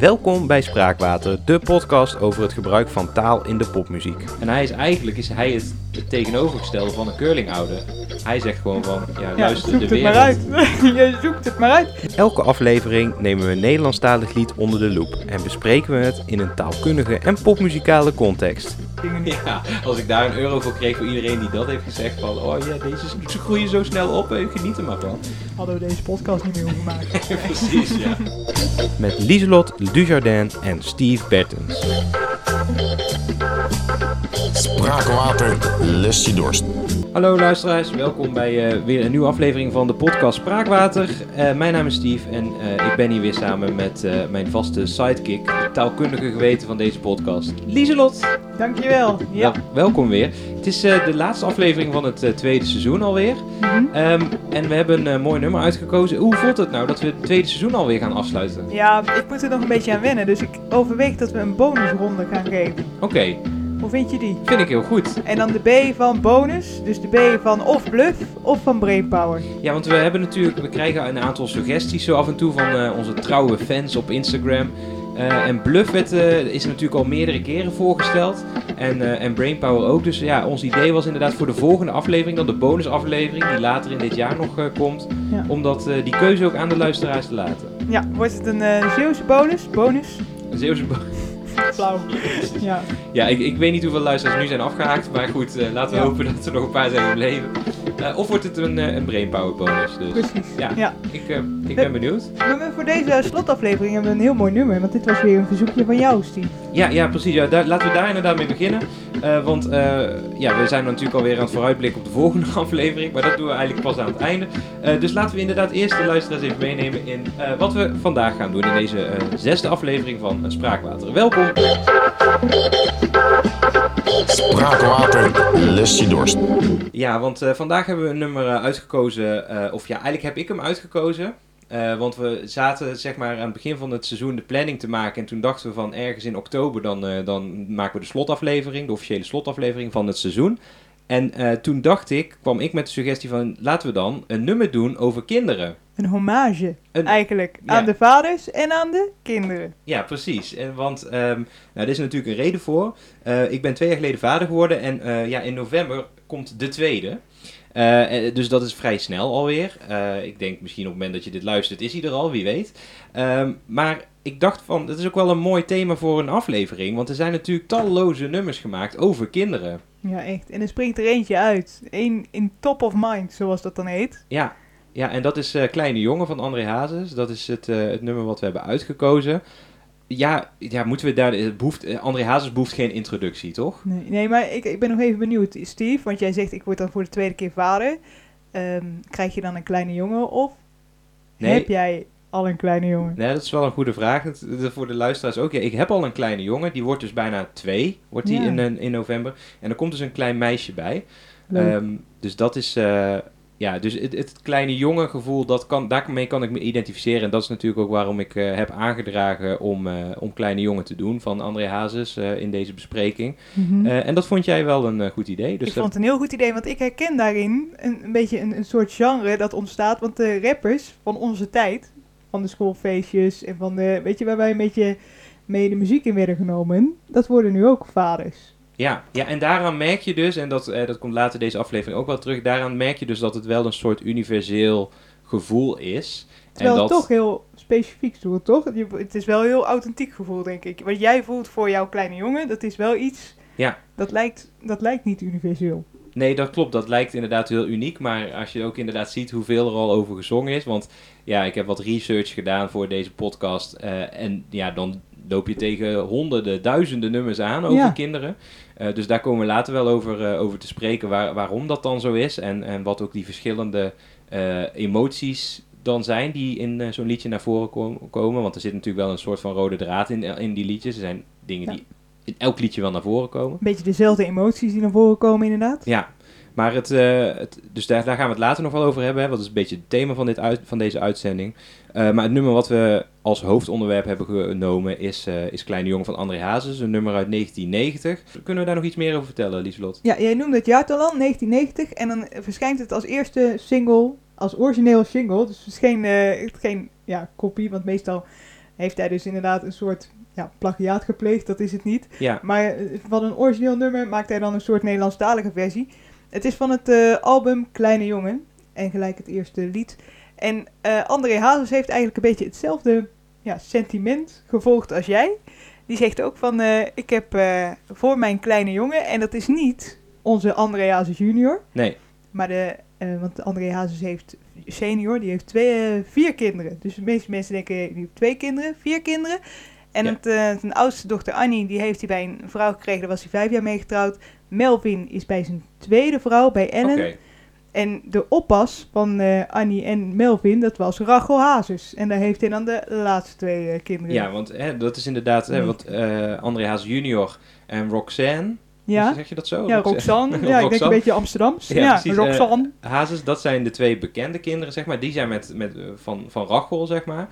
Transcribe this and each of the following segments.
Welkom bij Spraakwater, de podcast over het gebruik van taal in de popmuziek. En hij is eigenlijk is hij het, het tegenovergestelde van een curlingouder. Hij zegt gewoon van, ja, luister zoek de het wereld. maar uit. Je zoekt het maar uit. Elke aflevering nemen we een Nederlandstalig lied onder de loep en bespreken we het in een taalkundige en popmuzikale context. Ja, als ik daar een euro voor kreeg voor iedereen die dat heeft gezegd van, oh ja, deze ze groeien zo snel op, eh, geniet er maar van. Hadden we deze podcast niet meer hoeven maken. Precies, ja. Met Lieselot Dujardin en Steve Bertens. Spraakwater, lest je dorst. Hallo luisteraars, welkom bij eh, weer een nieuwe aflevering van de podcast Spraakwater. Eh, mijn naam is Steve en eh, ik ben hier weer samen met mijn vaste sidekick, de taalkundige geweten van deze podcast, Lieselot. Dankjewel. Ja. Wel- welkom weer. Het is de laatste aflevering van het tweede seizoen alweer. Mhm. Ehm, en we hebben een mooi nummer uitgekozen. Hoe voelt het nou dat we het tweede seizoen alweer gaan afsluiten? ja, ik moet er nog een beetje aan wennen. Dus ik overweeg dat we een bonusronde gaan geven. Oké, Hoe vind je die? vind ik heel goed. En dan de B van bonus. Dus de B van of bluff of van brainpower. Ja, want we hebben natuurlijk, we krijgen een aantal suggesties zo af en toe van eh, onze trouwe fans op Instagram. Eh, en Bluff werd, eh, is natuurlijk al meerdere keren voorgesteld. En, eh, en Brainpower ook. Dus ja, ons idee was inderdaad voor de volgende aflevering, dan de bonusaflevering, die later in dit jaar nog komt. Ja. Om dat, die keuze ook aan de luisteraars te laten. Ja, wordt het een Zeeuwse bonus? Bonus? Een Zeeuwse bo- Flauw. Ja. Ja, ik, ik weet niet hoeveel luisteraars nu zijn afgehaakt, maar goed, eh, laten we Ja. hopen dat er nog een paar zijn gebleven. Eh, of wordt het een, eh, een Brainpower bonus, dus Precies. Ja. ja. ik, ik ben benieuwd. We- voor deze slotaflevering hebben we een heel mooi nummer. Want dit was weer een verzoekje van jou, Steve. Ja, ja precies. Ja, daar, laten we daar inderdaad mee beginnen. Eh, want eh, ja, we zijn natuurlijk alweer aan het vooruitblikken op de volgende aflevering, maar dat doen we eigenlijk pas aan het einde. Eh, dus laten we inderdaad eerst de luisteraars even meenemen in wat we vandaag gaan doen in deze zesde aflevering van Spraakwater. Welkom! Spraakwater, lest je dorst. Ja, want vandaag hebben we een nummer uitgekozen, of ja, eigenlijk heb ik hem uitgekozen. Eh, want we zaten zeg maar aan het begin van het seizoen de planning te maken. En toen dachten we van ergens in oktober dan, eh, dan maken we de slotaflevering, de officiële slotaflevering van het seizoen. En eh, toen dacht ik, kwam ik met de suggestie van laten we dan een nummer doen over kinderen. Een hommage, Een- eigenlijk. Ja. Aan de vaders en aan de kinderen. Ja, precies. En, want ehm, nou, er is natuurlijk een reden voor. Ik ben twee jaar geleden vader geworden en ja, in november komt de tweede. Eh, eh, dus dat is vrij snel alweer. Eh, ik denk misschien op het moment dat je dit luistert is hij er al, wie weet. Ehm, maar ik dacht van, dat is ook wel een mooi thema voor een aflevering. Want er zijn natuurlijk talloze nummers gemaakt over kinderen. Ja, echt. En er springt er eentje uit. Eén in top of mind, zoals dat dan heet. Ja, ja en dat is Kleine Jongen van André Hazes. Dat is het, het nummer wat we hebben uitgekozen. Ja, ja moeten we daar... Het behoeft, eh, André Hazes behoeft geen introductie, toch? Nee, nee maar ik, ik ben nog even benieuwd, Steve. Want jij zegt, ik word dan voor de tweede keer vader. Ehm, krijg je dan een kleine jongen of Nee. heb jij al een kleine jongen? Nee, dat is wel een goede vraag. Het- het- voor de luisteraars ook. Ja, ik heb al een kleine jongen. Die wordt dus bijna twee. Wordt die Ja. in, in, november. En er komt dus een klein meisje bij. Ehm, dus dat is... eh, ja, dus het, het kleine jongen gevoel, dat kan, daarmee kan ik me identificeren. En dat is natuurlijk ook waarom ik eh, heb aangedragen om, eh, om Kleine Jongen te doen van André Hazes eh, in deze bespreking. Mhm. En dat vond jij wel een goed idee. Dus ik dat- vond het een heel goed idee, want ik herken daarin een, een beetje een, een soort genre dat ontstaat. Want de rappers van onze tijd, van de schoolfeestjes en van de, weet je, waar wij een beetje mee de muziek in werden genomen, dat worden nu ook vaders. Ja, ja, en daaraan merk je dus, en dat, eh, dat komt later deze aflevering ook wel terug, daaraan merk je dus dat het wel een soort universeel gevoel is. Terwijl en het dat, toch heel specifiek toch? Je- Het is wel een heel authentiek gevoel, denk ik. Wat jij voelt voor jouw kleine jongen, dat is wel iets... Ja. Dat lijkt, dat lijkt niet universeel. Nee, dat klopt. Dat lijkt inderdaad heel uniek. Maar als je ook inderdaad ziet hoeveel er al over gezongen is. Want ja, ik heb wat research gedaan voor deze podcast. eh, en ja, dan loop je tegen honderden, duizenden nummers aan over Ja. kinderen. Eh, dus daar komen we later wel over, eh, over te spreken waar, waarom dat dan zo is. En, en wat ook die verschillende eh, emoties dan zijn die in zo'n liedje naar voren kom- komen. Want er zit natuurlijk wel een soort van rode draad in, in die liedjes. Er zijn dingen Ja. die in elk liedje wel naar voren komen. Een beetje dezelfde emoties die naar voren komen, inderdaad. Ja, maar het, het, dus daar, daar gaan we het later nog wel over hebben. Hè, want dat is een beetje het thema van, dit uit, van deze uitzending. Eh, maar het nummer wat we als hoofdonderwerp hebben genomen is, eh, is Kleine Jongen van André Hazes. Een nummer uit 1990. Kunnen we daar nog iets meer over vertellen, Lieselot? Ja, jij noemde het jaartal al, 1990. En dan verschijnt het als eerste single, als origineel single. Dus het is geen, eh, geen ja, kopie, want meestal heeft hij dus inderdaad een soort ja, plagiaat gepleegd, dat is het niet. Ja, Maar van een origineel nummer maakt hij dan een soort Nederlandstalige versie. Het is van het album Kleine Jongen. En gelijk het eerste lied. En eh, André Hazes heeft eigenlijk een beetje hetzelfde ja, sentiment gevolgd als jij. Die zegt ook van, eh, ik heb eh, voor mijn kleine jongen... En dat is niet onze André Hazes junior. nee. Maar de, want André Hazes heeft senior, die heeft twee, vier kinderen. Dus de meeste mensen denken, die heeft twee kinderen, vier kinderen. En Ja. het, zijn oudste dochter Annie, die heeft hij bij een vrouw gekregen, daar was hij vijf jaar mee getrouwd. Melvin is bij zijn tweede vrouw, bij Ellen. Oké. En de oppas van eh, Annie en Melvin, dat was Rachel Hazes. En daar heeft hij dan de laatste twee eh, kinderen. Ja, want hè, dat is inderdaad hè, wat eh André Haas junior en Roxanne. ja? Zeg je dat zo? Ja, Roxanne. Ja, ik denk een beetje Amsterdams. Ja, Roxanne. Hazes, dat zijn de twee bekende kinderen, zeg maar. Die zijn met, met, van, van Rachel, zeg maar.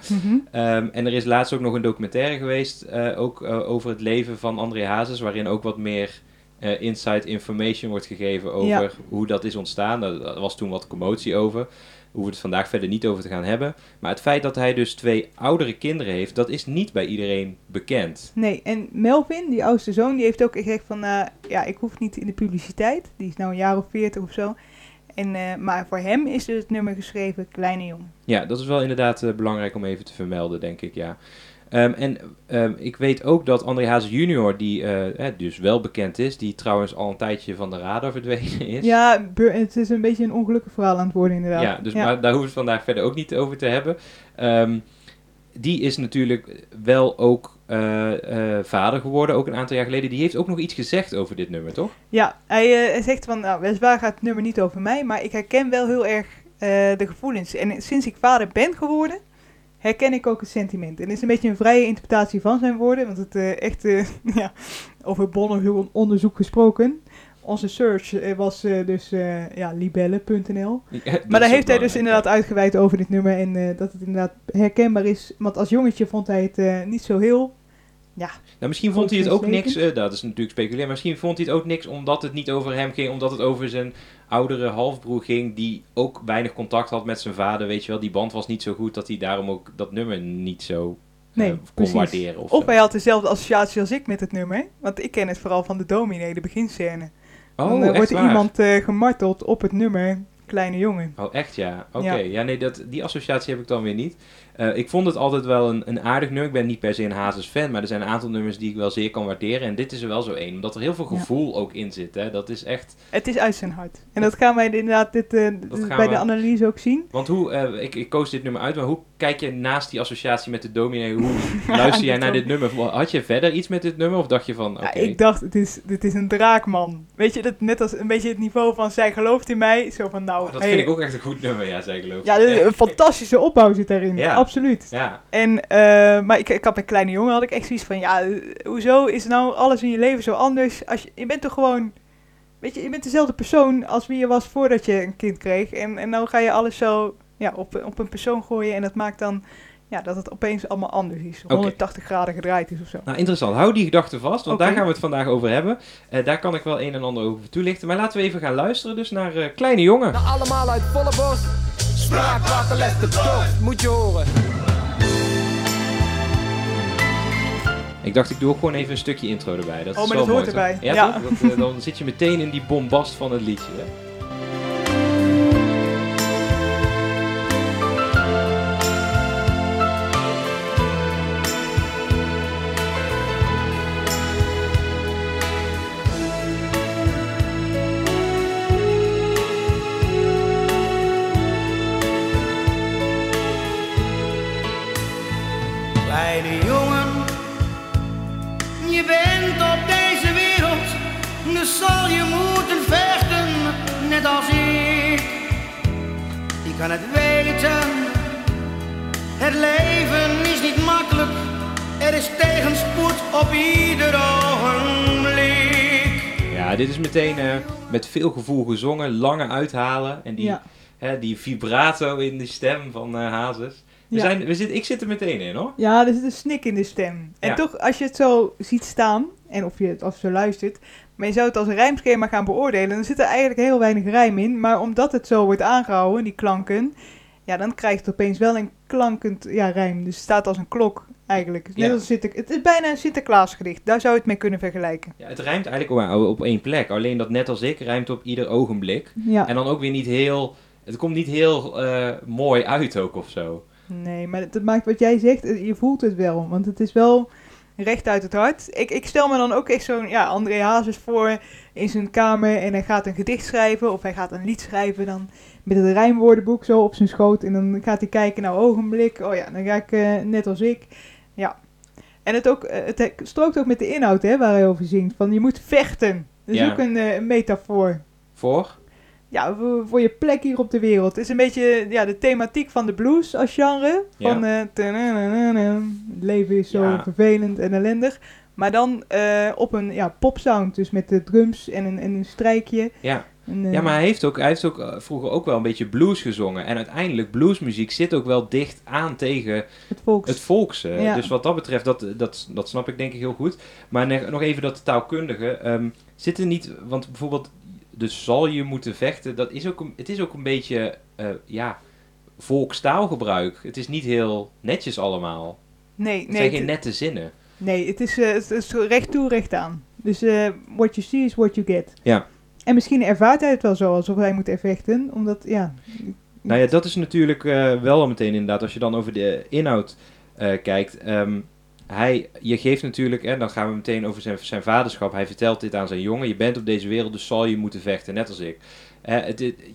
Ehm, en er is laatst ook nog een documentaire geweest, ook over het leven van André Hazes, waarin ook wat meer eh inside information wordt gegeven over Ja. hoe dat is ontstaan. Daar was toen wat commotie over. Hoeven we het vandaag verder niet over te gaan hebben. Maar het feit dat hij dus twee oudere kinderen heeft, dat is niet bij iedereen bekend. Nee, en Melvin, die oudste zoon, die heeft ook gezegd van, eh, ja, ik hoef niet in de publiciteit. Die is nou een jaar of veertig of zo. En, eh, maar voor hem is dus het nummer geschreven Kleine Jongen. Ja, dat is wel inderdaad eh, belangrijk om even te vermelden, denk ik, ja. Ehm, en ehm, ik weet ook dat André Hazes junior, die eh, eh, dus wel bekend is, die trouwens al een tijdje van de radar verdwenen is. Ja, het is een beetje een ongelukkig verhaal aan het worden inderdaad. Ja, dus Maar daar hoeven we het vandaag verder ook niet over te hebben. Ehm, die is natuurlijk wel ook eh, eh, vader geworden, ook een aantal jaar geleden. Die heeft ook nog iets gezegd over dit nummer, toch? Ja, hij eh, zegt van, nou, weliswaar gaat het nummer niet over mij, maar ik herken wel heel erg de gevoelens. En sinds ik vader ben geworden, herken ik ook het sentiment. En het is een beetje een vrije interpretatie van zijn woorden, want het echt, ja, over bonnenonderzoek onderzoek gesproken. Onze search was dus ja, libelle.nl. Maar daar heeft hij dus inderdaad uitgeweid over dit nummer en dat het inderdaad herkenbaar is. Want als jongetje vond hij het niet zo heel... Nou, misschien vond hij het ook niks, eh, dat is natuurlijk speculeren, maar misschien vond hij het ook niks omdat het niet over hem ging, omdat het over zijn oudere halfbroer ging, die ook weinig contact had met zijn vader, weet je wel. Die band was niet zo goed dat hij daarom ook dat nummer niet zo eh, Nee, kon waarderen. Of, Of hij had dezelfde associatie als ik met het nummer. Want ik ken het vooral van de dominee, de beginscène. oh, Dan eh, wordt er iemand gemarteld op het nummer Kleine Jongen. Oh, echt ja? Oké. Ja. Ja. nee, dat, die associatie heb ik dan weer niet. Eh, ik vond het altijd wel een, een aardig nummer. Ik ben niet per se een Hazes fan, maar er zijn een aantal nummers die ik wel zeer kan waarderen. En dit is er wel zo één, omdat er heel veel Ja. gevoel ook in zit. Hè? Dat is echt... Het is uit zijn hart. En dat gaan wij inderdaad dit, eh, bij we- de analyse ook zien. Want hoe, eh, ik, ik koos dit nummer uit, maar hoe kijk je naast die associatie met de dominee, hoe luister jij naar dit nummer? Had je verder iets met dit nummer of dacht je van, Ja, ik dacht, het is, dit is een draakman. Weet je, dat, net als een beetje het niveau van zij gelooft in mij. Zo van, nou... Oh, dat hey, vind ik ook echt een goed nummer, ja, zij geloof ik. Ja, een fantastische opbouw zit daarin. Ja. Absoluut. Ja, En, eh, maar ik, ik had met kleine jongen had ik echt zoiets van, ja, eh, hoezo is nou alles in je leven zo anders? Als je, je bent toch gewoon, weet je, je bent dezelfde persoon als wie je was voordat je een kind kreeg. En, en nou ga je alles zo ja, op, op een persoon gooien en dat maakt dan ja, dat het opeens allemaal anders is. 180 graden gedraaid is of zo. Nou, interessant. Hou die gedachte vast, want daar gaan we het vandaag over hebben. Eh, daar kan ik wel een en ander over toelichten. Maar laten we even gaan luisteren dus naar eh, Kleine Jongen. Nou, allemaal uit volle borst. Spraakwaterles de tocht, moet je horen. Ik dacht, ik doe ook gewoon even een stukje intro erbij. Dat Oh, is maar wel dat mooi, hoort toch? erbij. Ja, Ja. toch? Dat, eh, dan zit je meteen in die bombast van het liedje. Hè? Kan het weten, het leven is niet makkelijk, er is tegenspoed op ieder ogenblik. Ja, dit is meteen eh, met veel gevoel gezongen, lange uithalen. En die, Ja. hè, die vibrato in de stem van eh Hazes. We Ja. zijn, we zit, ik zit er meteen in hoor. Ja, er zit een snik in de stem. En Ja. toch, als je het zo ziet staan, en of je het als zo luistert, maar je zou het als een rijmschema gaan beoordelen, dan zit er eigenlijk heel weinig rijm in. Maar omdat het zo wordt aangehouden, die klanken, ja, dan krijgt het opeens wel een klankend ja, rijm. Dus het staat als een klok eigenlijk. Net Ja. als Sinter- het is bijna een Sinterklaasgedicht. Daar zou je het mee kunnen vergelijken. Ja, het rijmt eigenlijk op, op één plek. Alleen dat net als ik rijmt op ieder ogenblik. Ja. En dan ook weer niet heel... Het komt niet heel eh, mooi uit ook of zo. Nee, maar dat maakt wat jij zegt, eh, je voelt het wel. Want het is wel recht uit het hart. Ik, ik stel me dan ook echt zo'n ja, André Hazes voor in zijn kamer en hij gaat een gedicht schrijven of hij gaat een lied schrijven dan met het rijmwoordenboek zo op zijn schoot en dan gaat hij kijken naar ogenblik. Oh ja, dan ga ik eh, net als ik. Ja. En het, ook, eh, het strookt ook met de inhoud hè, waar hij over zingt. Van je moet vechten. Dat is Ja. ook een, eh, een metafoor. Voor? Ja, voor, je plek hier op de wereld. Het is een beetje ja, de thematiek van de blues als genre. Ja. Van tananana, het leven is zo Ja. vervelend en ellendig. Maar dan eh, op een ja, popsound, dus met de drums en een, en een strijkje. Ja. En, eh, Ja, maar hij heeft, ook, hij heeft ook vroeger ook wel een beetje blues gezongen. En uiteindelijk, bluesmuziek zit ook wel dicht aan tegen het volks. het volkse. Ja. Dus wat dat betreft, dat, dat, dat snap ik denk ik heel goed. Maar nog even dat taalkundige. ehm zit er niet, want bijvoorbeeld, dus zal je moeten vechten, dat is ook een, het is ook een beetje, eh, ja, volkstaalgebruik. Het is niet heel netjes allemaal. nee, Het nee, zijn geen nette zinnen. nee het, is, eh, het is recht toe, recht aan. Dus eh, what you see is what you get. Ja. En misschien ervaart hij het wel zo, alsof hij moet vechten. Omdat, ja... Nou ja, dat is natuurlijk wel al meteen inderdaad, als je dan over de inhoud kijkt. ehm, hij, je geeft natuurlijk, en dan gaan we meteen over zijn, zijn vaderschap. Hij vertelt dit aan zijn jongen. Je bent op deze wereld, dus zal je moeten vechten, net als ik.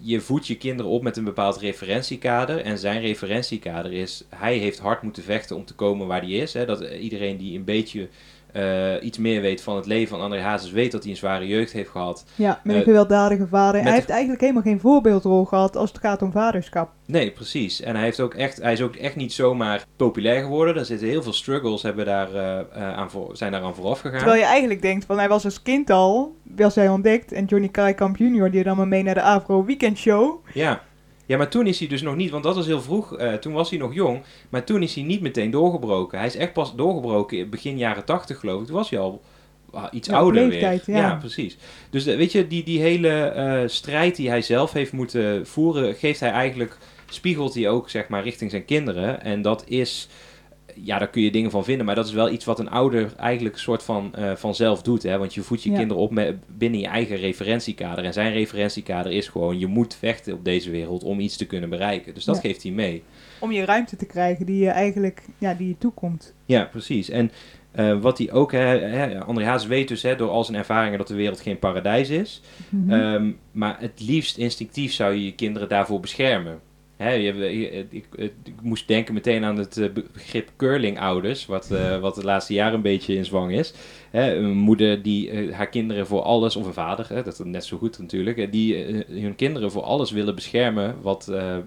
Je voedt je kinderen op met een bepaald referentiekader. En zijn referentiekader is, hij heeft hard moeten vechten om te komen waar hij is. Hè. Dat iedereen die een beetje eh, iets meer weet van het leven van André Hazes weet dat hij een zware jeugd heeft gehad. Ja, met een Eh, gewelddadige vader. Hij heeft eigenlijk helemaal geen voorbeeldrol gehad als het gaat om vaderschap. Nee, precies. En hij, heeft ook echt, hij is ook echt niet zomaar populair geworden. Er zitten heel veel struggles hebben daar, eh, eh, aan voor, zijn daaraan vooraf gegaan. Terwijl je eigenlijk denkt, van hij was als kind al, was hij ontdekt. En Johnny Krijkamp Jr. die nam hem mee naar de Afro Weekend Show. Ja. Ja, maar toen is hij dus nog niet, want dat was heel vroeg. eh, toen was hij nog jong. Maar toen is hij niet meteen doorgebroken. Hij is echt pas doorgebroken in begin jaren tachtig geloof ik. Toen was hij al ah, iets Ja, ouder leeftijd, weer. ja. precies. Dus eh, weet je, die, die hele eh, strijd die hij zelf heeft moeten voeren, geeft hij eigenlijk, spiegelt hij ook zeg maar richting zijn kinderen. En dat is, ja, daar kun je dingen van vinden, maar dat is wel iets wat een ouder eigenlijk een soort van eh vanzelf doet. Hè? Want je voedt je Ja. kinderen op met, binnen je eigen referentiekader. En zijn referentiekader is gewoon, je moet vechten op deze wereld om iets te kunnen bereiken. Dus dat Ja. geeft hij mee. Om je ruimte te krijgen die je eigenlijk, ja, die je toekomt. Ja, precies. En eh, wat hij ook, hè, hè, André Hazes weet dus hè, door al zijn ervaringen dat de wereld geen paradijs is. Mhm. Ehm, maar het liefst instinctief zou je je kinderen daarvoor beschermen. Hè, je, je- ik, ik, ik moest denken meteen aan het eh, begrip curlingouders, wat, eh, wat de laatste jaren een beetje in zwang is. Hè, een moeder die eh, haar kinderen voor alles, of een vader, hè, dat is net zo goed natuurlijk, eh, die eh, hun kinderen voor alles willen beschermen wat, eh, eh,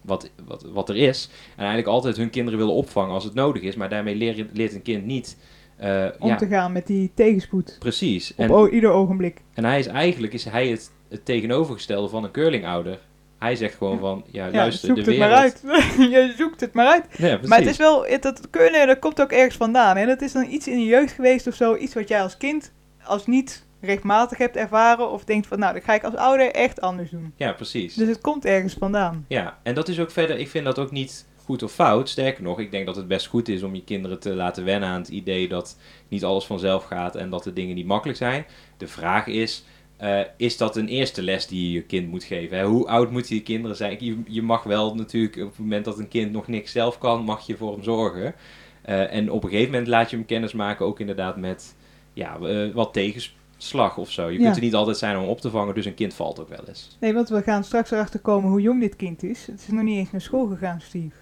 wat, wat, wat er is. En eigenlijk altijd hun kinderen willen opvangen als het nodig is, maar daarmee leer, leert een kind niet... eh, om ja, te gaan met die tegenspoed. precies. Op En, ieder ogenblik. en hij is eigenlijk is hij het, het tegenovergestelde van een curlingouder. Hij zegt gewoon van, ja, Ja, luister, zoek de het wereld... maar uit. je zoekt het maar uit. Ja. Maar het is wel, het, dat kunnen, dat komt ook ergens vandaan. Hè? Dat is dan iets in je jeugd geweest of zo. Iets wat jij als kind als niet rechtmatig hebt ervaren. Of denkt van, nou, dat ga ik als ouder echt anders doen. Ja, precies. Dus het komt ergens vandaan. Ja, en dat is ook verder, ik vind dat ook niet goed of fout. Sterker nog, ik denk dat het best goed is om je kinderen te laten wennen aan het idee dat niet alles vanzelf gaat en dat de dingen niet makkelijk zijn. De vraag is, eh, is dat een eerste les die je je kind moet geven? Hè? Hoe oud moeten je kinderen zijn? Je, je mag wel natuurlijk, op het moment dat een kind nog niks zelf kan, mag je voor hem zorgen. Eh, en op een gegeven moment laat je hem kennis maken ook inderdaad met ja, eh, wat tegenslag of zo. Je Ja. kunt er niet altijd zijn om op te vangen, dus een kind valt ook wel eens. Nee, want we gaan straks erachter komen hoe jong dit kind is. Het is nog niet eens naar school gegaan, Steve.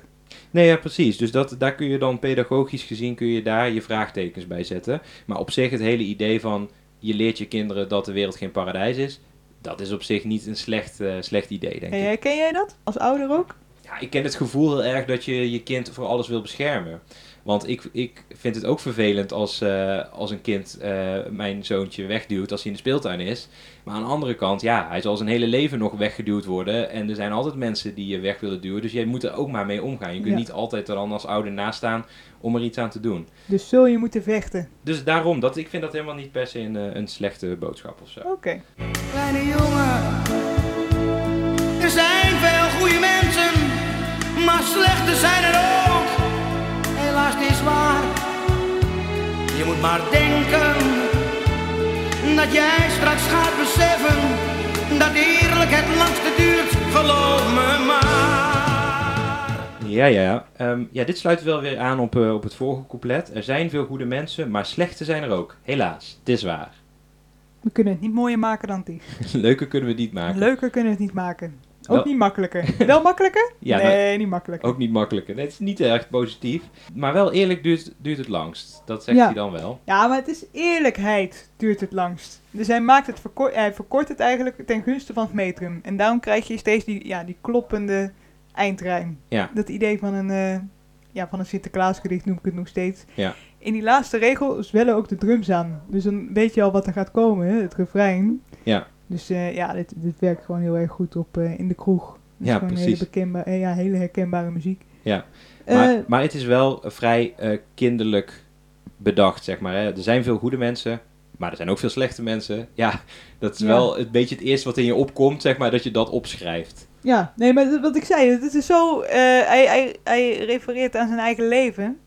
Nee, ja, precies. Dus dat, daar kun je dan pedagogisch gezien kun je daar je vraagtekens bij zetten. Maar op zich het hele idee van je leert je kinderen dat de wereld geen paradijs is, dat is op zich niet een slecht, eh, slecht idee, denk En ik. jij, ken jij dat? Als ouder ook? Ja, ik ken het gevoel heel erg dat je je kind voor alles wil beschermen. Want ik, ik vind het ook vervelend als, eh, als een kind eh, mijn zoontje wegduwt als hij in de speeltuin is. Maar aan de andere kant, ja, hij zal zijn hele leven nog weggeduwd worden. En er zijn altijd mensen die je weg willen duwen. Dus jij moet er ook maar mee omgaan. Je kunt Ja. niet altijd er dan als ouder naast staan om er iets aan te doen. Dus zul je moeten vechten. Dus daarom, dat, ik vind dat helemaal niet per se een, eh, een slechte boodschap of zo. Oké. Kleine jongen, er zijn veel goede mensen, zijn er ook. Helaas, het is waar. Je moet maar denken dat jij straks gaat beseffen dat eerlijk het langste duurt. Geloof me maar. Ja, ja, ja. Ehm, ja, dit sluit wel weer aan op, eh, op het vorige couplet. Er zijn veel goede mensen, maar slechte zijn er ook. Helaas, het is waar. We kunnen het niet mooier maken dan is. Leuker kunnen we het niet maken. Leuker kunnen we het niet maken. Ook Wel- niet makkelijker. Wel makkelijker? Ja, nee, niet makkelijker. Ook niet makkelijker. Nee, het is niet erg positief. Maar wel eerlijk duurt, duurt het langst. Dat zegt Ja. hij dan wel. Ja, maar het is eerlijkheid duurt het langst. Dus hij, maakt het verkort, hij verkort het eigenlijk ten gunste van het metrum. En daarom krijg je steeds die, ja, die kloppende eindrijm. Ja. Dat idee van een, eh, ja, van een Sinterklaasgedicht noem ik het nog steeds. Ja. In die laatste regel zwellen ook de drums aan. Dus dan weet je al wat er gaat komen, hè, het refrein. Ja. Dus eh, ja, dit, dit werkt gewoon heel erg goed op eh, in de kroeg. Ja, precies. Hele, eh, ja, hele herkenbare muziek. Ja. Maar, maar het is wel vrij kinderlijk bedacht, zeg maar. Hè. Er zijn veel goede mensen, maar er zijn ook veel slechte mensen. Ja, dat is Ja. wel een beetje het eerste wat in je opkomt, zeg maar, dat je dat opschrijft. Ja, nee, maar wat ik zei, het is zo. hij, hij, hij refereert aan zijn eigen leven.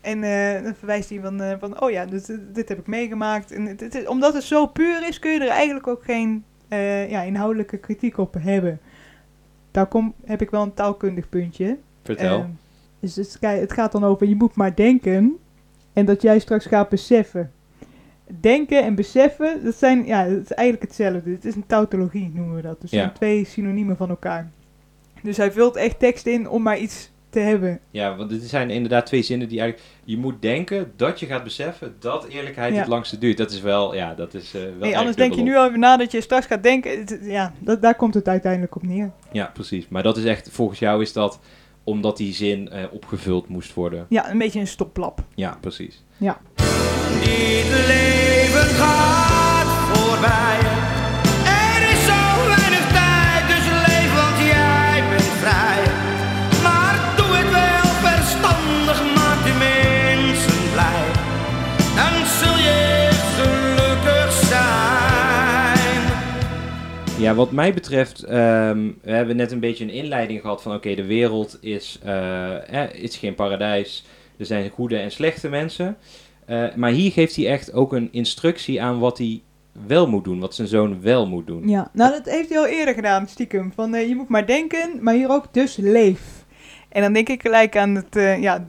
En dan verwijst hij van, van oh ja, dit, dit heb ik meegemaakt. En omdat het zo puur is, kun je er eigenlijk ook geen eh, ja, inhoudelijke kritiek op hebben. Daar kom, heb ik wel een taalkundig puntje. Vertel. Eh, dus het, het gaat dan over, je moet maar denken. En dat jij straks gaat beseffen. Denken en beseffen, dat zijn, ja, dat is eigenlijk hetzelfde. Het is een tautologie, noemen we dat. Dus Ja. zijn twee synoniemen van elkaar. Dus hij vult echt tekst in om maar iets te hebben. Ja, want dit zijn inderdaad twee zinnen die eigenlijk... Je moet denken dat je gaat beseffen dat eerlijkheid Ja. het langste duurt. Dat is wel, ja, dat is eh, wel Nee, anders denk je nu over na dat je straks gaat denken. Het- Ja, dat, daar komt het uiteindelijk op neer. Ja, precies. Maar dat is echt, volgens jou is dat omdat die zin eh, opgevuld moest worden. Ja, een beetje een stoplap. Ja, precies. Dit leven gaat voorbij. Ja, wat mij betreft, ehm, we hebben net een beetje een inleiding gehad van oké, de wereld is, eh, is geen paradijs. Er zijn goede en slechte mensen. Eh, maar hier geeft hij echt ook een instructie aan wat hij wel moet doen, wat zijn zoon wel moet doen. Ja, nou dat heeft hij al eerder gedaan, stiekem. Van eh, je moet maar denken, maar hier ook dus leef. En dan denk ik gelijk aan het, eh, ja,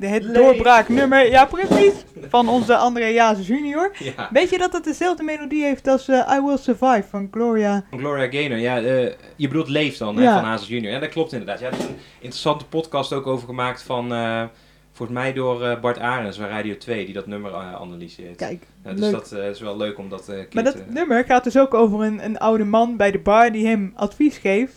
het, doorbraaknummer, ja precies, van onze André Jazes junior. Ja. Weet je dat het dezelfde melodie heeft als eh, I Will Survive van Gloria? Gloria Gaynor, ja, eh, je bedoelt Leef dan, hè, van Hazes Junior. Ja, dat klopt inderdaad. Ja, er is een interessante podcast ook over gemaakt van, eh, volgens mij door eh, Bart Arends van Radio 2, die dat nummer analyseert. Kijk, Ja, dus leuk. dat eh, is wel leuk om dat eh Maar dat nummer gaat dus ook over een, een oude man bij de bar die hem advies geeft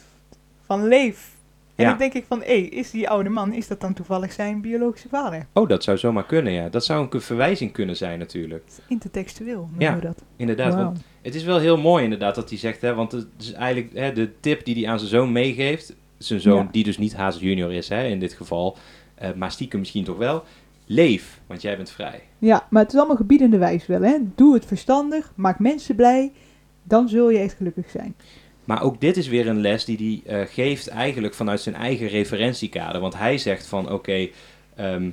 van leef. En Ja. dan denk ik van, hé, is die oude man, is dat dan toevallig zijn biologische vader? Oh, dat zou zomaar kunnen, ja. Dat zou een verwijzing kunnen zijn natuurlijk. Intertextueel noemen Ja, we dat. Inderdaad, want het is wel heel mooi inderdaad dat hij zegt, hè, want het is eigenlijk hè, de tip die hij aan zijn zoon meegeeft, zijn zoon Ja. die dus niet Hazes Junior is hè, in dit geval, eh, maar stiekem misschien toch wel, leef, want jij bent vrij. Ja, maar het is allemaal gebiedende wijs wel, hè. Doe het verstandig, maak mensen blij, dan zul je echt gelukkig zijn. Maar ook dit is weer een les die hij eh, geeft eigenlijk vanuit zijn eigen referentiekader. Want hij zegt van oké, ehm,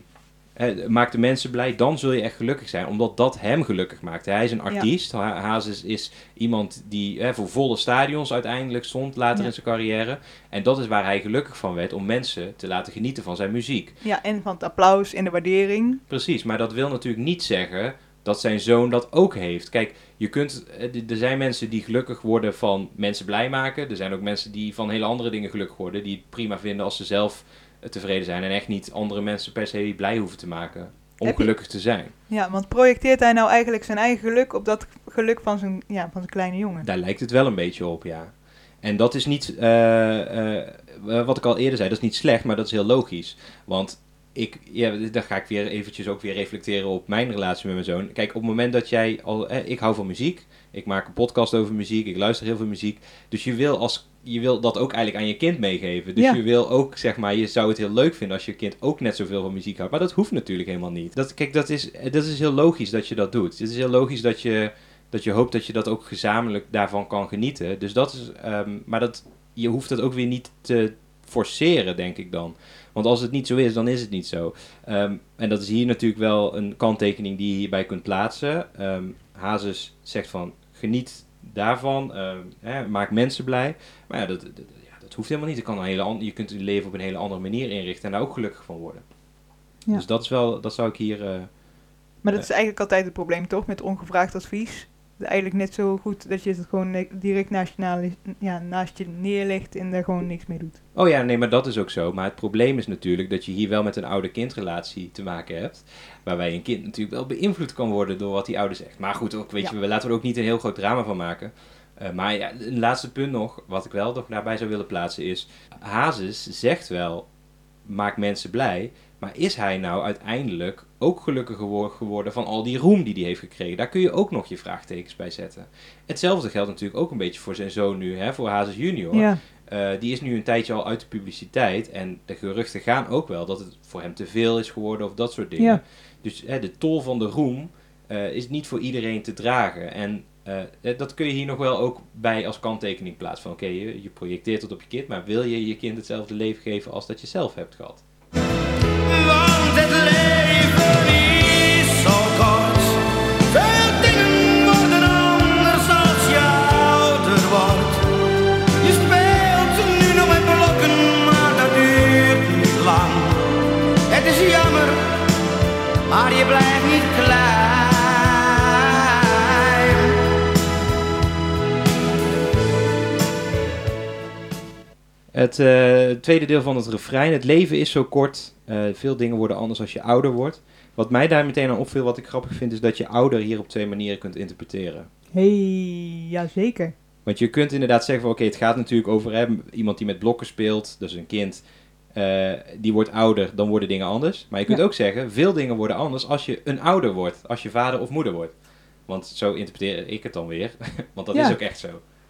eh, maak de mensen blij, dan zul je echt gelukkig zijn. Omdat dat hem gelukkig maakt. Hij is een artiest. Ha- Hazes is iemand die voor volle stadions uiteindelijk stond later Ja. in zijn carrière. En dat is waar hij gelukkig van werd, om mensen te laten genieten van zijn muziek. Ja, en van het applaus en de waardering. Precies, maar dat wil natuurlijk niet zeggen dat zijn zoon dat ook heeft. Kijk, je kunt, eh, er zijn mensen die gelukkig worden van mensen blij maken. Er zijn ook mensen die van hele andere dingen gelukkig worden. Die het prima vinden als ze zelf eh, tevreden zijn. En echt niet andere mensen per se blij hoeven te maken. Om gelukkig te zijn. Ja, want projecteert hij nou eigenlijk zijn eigen geluk op dat geluk van zijn, ja, van zijn kleine jongen? Daar lijkt het wel een beetje op, ja. En dat is niet, eh, wat ik al eerder zei, dat is niet slecht, maar dat is heel logisch. Want ik, ja, dan ga ik weer eventjes ook weer reflecteren op mijn relatie met mijn zoon. Kijk, op het moment dat jij al, eh, ik hou van muziek, ik maak een podcast over muziek, ik luister heel veel muziek. Dus je wil, als, je wil dat ook eigenlijk aan je kind meegeven. Dus Ja. je wil ook, zeg maar, je zou het heel leuk vinden als je kind ook net zoveel van muziek houdt. Maar dat hoeft natuurlijk helemaal niet. Dat, kijk, dat is, dat is heel logisch dat je dat doet. Het is heel logisch dat je dat je hoopt dat je dat ook gezamenlijk daarvan kan genieten. Dus dat is, ehm, maar dat, je hoeft dat ook weer niet te forceren, denk ik dan. Want als het niet zo is, dan is het niet zo. Ehm, en dat is hier natuurlijk wel een kanttekening die je hierbij kunt plaatsen. Ehm Hazes zegt van, geniet daarvan, ehm, hè, maak mensen blij. Maar ja, dat, dat, ja, dat hoeft helemaal niet. Je, kan een hele je kunt je leven op een hele andere manier inrichten en daar ook gelukkig van worden. Ja. Dus dat is wel, dat zou ik hier... eh, Maar dat is eigenlijk altijd het probleem toch, met ongevraagd advies. Eigenlijk net zo goed dat je het gewoon direct naast je, ja, naast je neerlegt en daar gewoon niks mee doet. Oh ja, nee, maar dat is ook zo. Maar het probleem is natuurlijk dat je hier wel met een ouder-kindrelatie te maken hebt. Waarbij een kind natuurlijk wel beïnvloed kan worden door wat die ouder zegt. Maar goed, ook, weet Ja. je, we laten er ook niet een heel groot drama van maken. Eh, maar ja, een laatste punt nog, wat ik wel nog daarbij zou willen plaatsen is... Hazes zegt wel, maak mensen blij. Maar is hij nou uiteindelijk ook gelukkig gewo- geworden van al die roem die hij heeft gekregen? Daar kun je ook nog je vraagtekens bij zetten. Hetzelfde geldt natuurlijk ook een beetje voor zijn zoon nu, hè, voor Hazes junior. Ja, Eh, die is nu een tijdje al uit de publiciteit. En de geruchten gaan ook wel dat het voor hem te veel is geworden of dat soort dingen. Ja. Dus hè, de tol van de roem eh, is niet voor iedereen te dragen. En eh, dat kun je hier nog wel ook bij als kanttekening plaatsen. Van oké, je, je projecteert het op je kind, maar wil je je kind hetzelfde leven geven als dat je zelf hebt gehad? Want Het eh, tweede deel van het refrein. Het leven is zo kort. eh, veel dingen worden anders als je ouder wordt. Wat mij daar meteen aan opviel, wat ik grappig vind, is dat je ouder hier op twee manieren kunt interpreteren. hey, ja zeker. Want je kunt inderdaad zeggen van oké, het gaat natuurlijk over hè, iemand die met blokken speelt, dus een kind, eh, die wordt ouder, dan worden dingen anders. Maar je kunt Ja. ook zeggen, veel dingen worden anders als je een ouder wordt, als je vader of moeder wordt. Want zo interpreteer ik het dan weer, want dat Ja. is ook echt zo.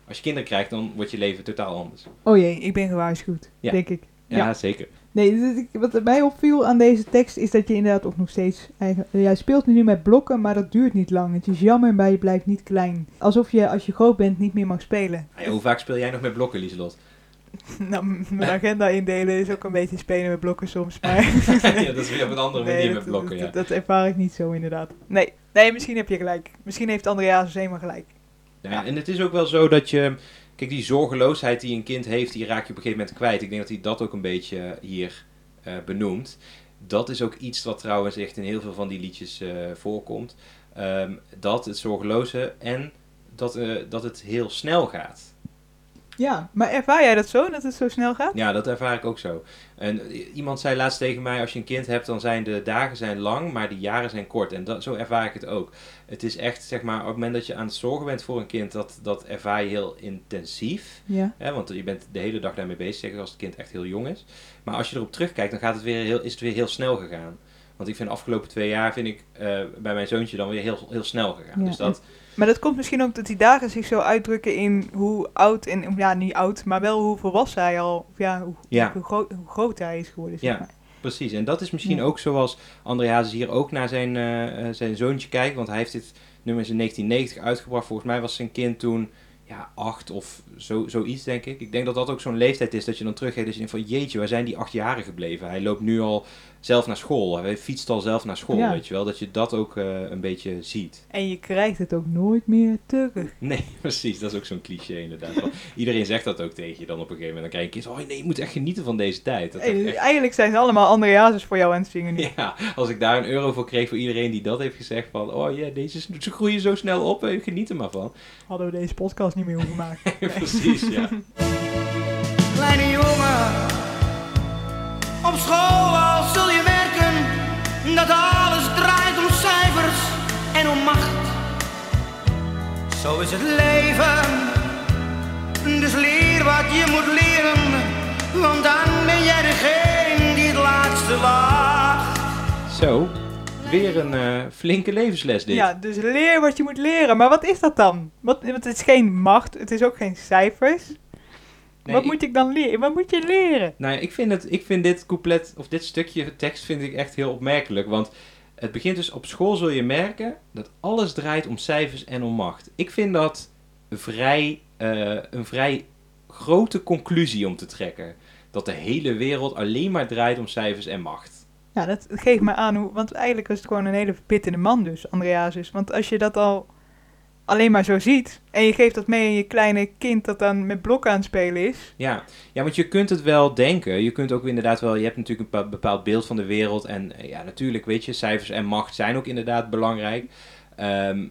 Als je kinderen krijgt, dan wordt je leven totaal anders. Oh jee, ik ben gewaarschuwd, Ja. denk ik. Ja, Ja. zeker. Nee, ik- wat mij opviel aan deze tekst is dat je inderdaad ook nog steeds... Eigen, jij speelt nu met blokken, maar dat duurt niet lang. Het is jammer, maar je blijft niet klein. Alsof je als je groot bent niet meer mag spelen. Ja, hoe vaak speel jij nog met blokken, Lieselot? nou, mijn agenda indelen is ook een beetje spelen met blokken soms, maar... ja, dat is weer op een andere manier dat, met blokken, ja. dat, dat ervaar ik niet zo inderdaad. Nee, nee, misschien heb je gelijk. Misschien heeft Andreas helemaal gelijk. Ja, en het is ook wel zo dat je... Kijk, die zorgeloosheid die een kind heeft, die raak je op een gegeven moment kwijt. Ik denk dat hij dat ook een beetje hier eh, benoemt. Dat is ook iets wat trouwens echt in heel veel van die liedjes eh, voorkomt. Ehm, dat, het zorgeloze en dat, eh, dat het heel snel gaat. Ja, maar ervaar jij dat zo, dat het zo snel gaat? Ja, dat ervaar ik ook zo. En iemand zei laatst tegen mij, als je een kind hebt, dan zijn de dagen zijn lang, maar de jaren zijn kort. En dat, zo ervaar ik het ook. Het is echt, zeg maar, op het moment dat je aan het zorgen bent voor een kind, dat, dat ervaar je heel intensief. Ja. Hè, want je bent de hele dag daarmee bezig, zeker als het kind echt heel jong is. Maar als je erop terugkijkt, dan gaat het weer heel, is het weer heel snel gegaan. Want ik vind de afgelopen twee jaar, vind ik eh, bij mijn zoontje dan weer heel, heel snel gegaan. Ja, Dus dat, Maar dat komt misschien ook dat die dagen zich zo uitdrukken in hoe oud en, ja, niet oud, maar wel hoe volwassen hij al, of ja, hoe, Ja. hoe, groot, hoe groot hij is geworden, zeg Ja. maar. Precies, en dat is misschien Ja. ook zoals André Hazes hier ook naar zijn, eh, eh, zijn zoontje kijkt. Want hij heeft dit nummer in 1990 uitgebracht. Volgens mij was zijn kind toen ja, acht of zo, zoiets, denk ik. Ik denk dat dat ook zo'n leeftijd is dat je dan teruggeeft. Dat je denkt van jeetje, waar zijn die acht jaren gebleven? Hij loopt nu al zelf naar school. Hij fietst al zelf naar school, Ja. weet je wel. Dat je dat ook eh, een beetje ziet. En je krijgt het ook nooit meer terug. Nee, precies. Dat is ook zo'n cliché inderdaad. Want Iedereen zegt dat ook tegen je dan op een gegeven moment. Dan krijg je een kind, oh nee, je moet echt genieten van deze tijd. Dat is Hey, echt- Eigenlijk zijn ze allemaal Andreases voor jou aan het zingen nu. Ja, als ik daar een euro voor kreeg voor iedereen die dat heeft gezegd van... Oh ja, deze, ze groeien zo snel op, eh, geniet er maar van. Hadden we deze podcast niet meer hoeven maken. Precies, ja. Kleine jongen, op school dat alles draait om cijfers en om macht. Zo is het leven, dus leer wat je moet leren, want dan ben jij degene die het laatste wacht. Zo, weer een eh, flinke levensles dit. Ja, dus leer wat je moet leren. Maar wat is dat dan? Wat, want het is geen macht, het is ook geen cijfers. Nee, wat ik- moet ik dan leren? Wat moet je leren? Nou, ja, ik vind, het, ik vind dit couplet, of dit stukje tekst vind ik echt heel opmerkelijk. Want het begint dus op school zul je merken dat alles draait om cijfers en om macht. Ik vind dat vrij, eh, een vrij grote conclusie om te trekken. dat de hele wereld alleen maar draait om cijfers en macht. Ja, dat geeft me aan hoe... Want eigenlijk was het gewoon een hele verbitterde man dus, Andreas. Want als je dat al alleen maar zo ziet... en je geeft dat mee aan je kleine kind dat dan met blokken aan het spelen is... Ja. ja, want je kunt het wel denken. Je kunt ook inderdaad wel, je hebt natuurlijk een bepa- bepaald beeld van de wereld. En eh, ja, natuurlijk, weet je, cijfers en macht zijn ook inderdaad belangrijk. Ehm,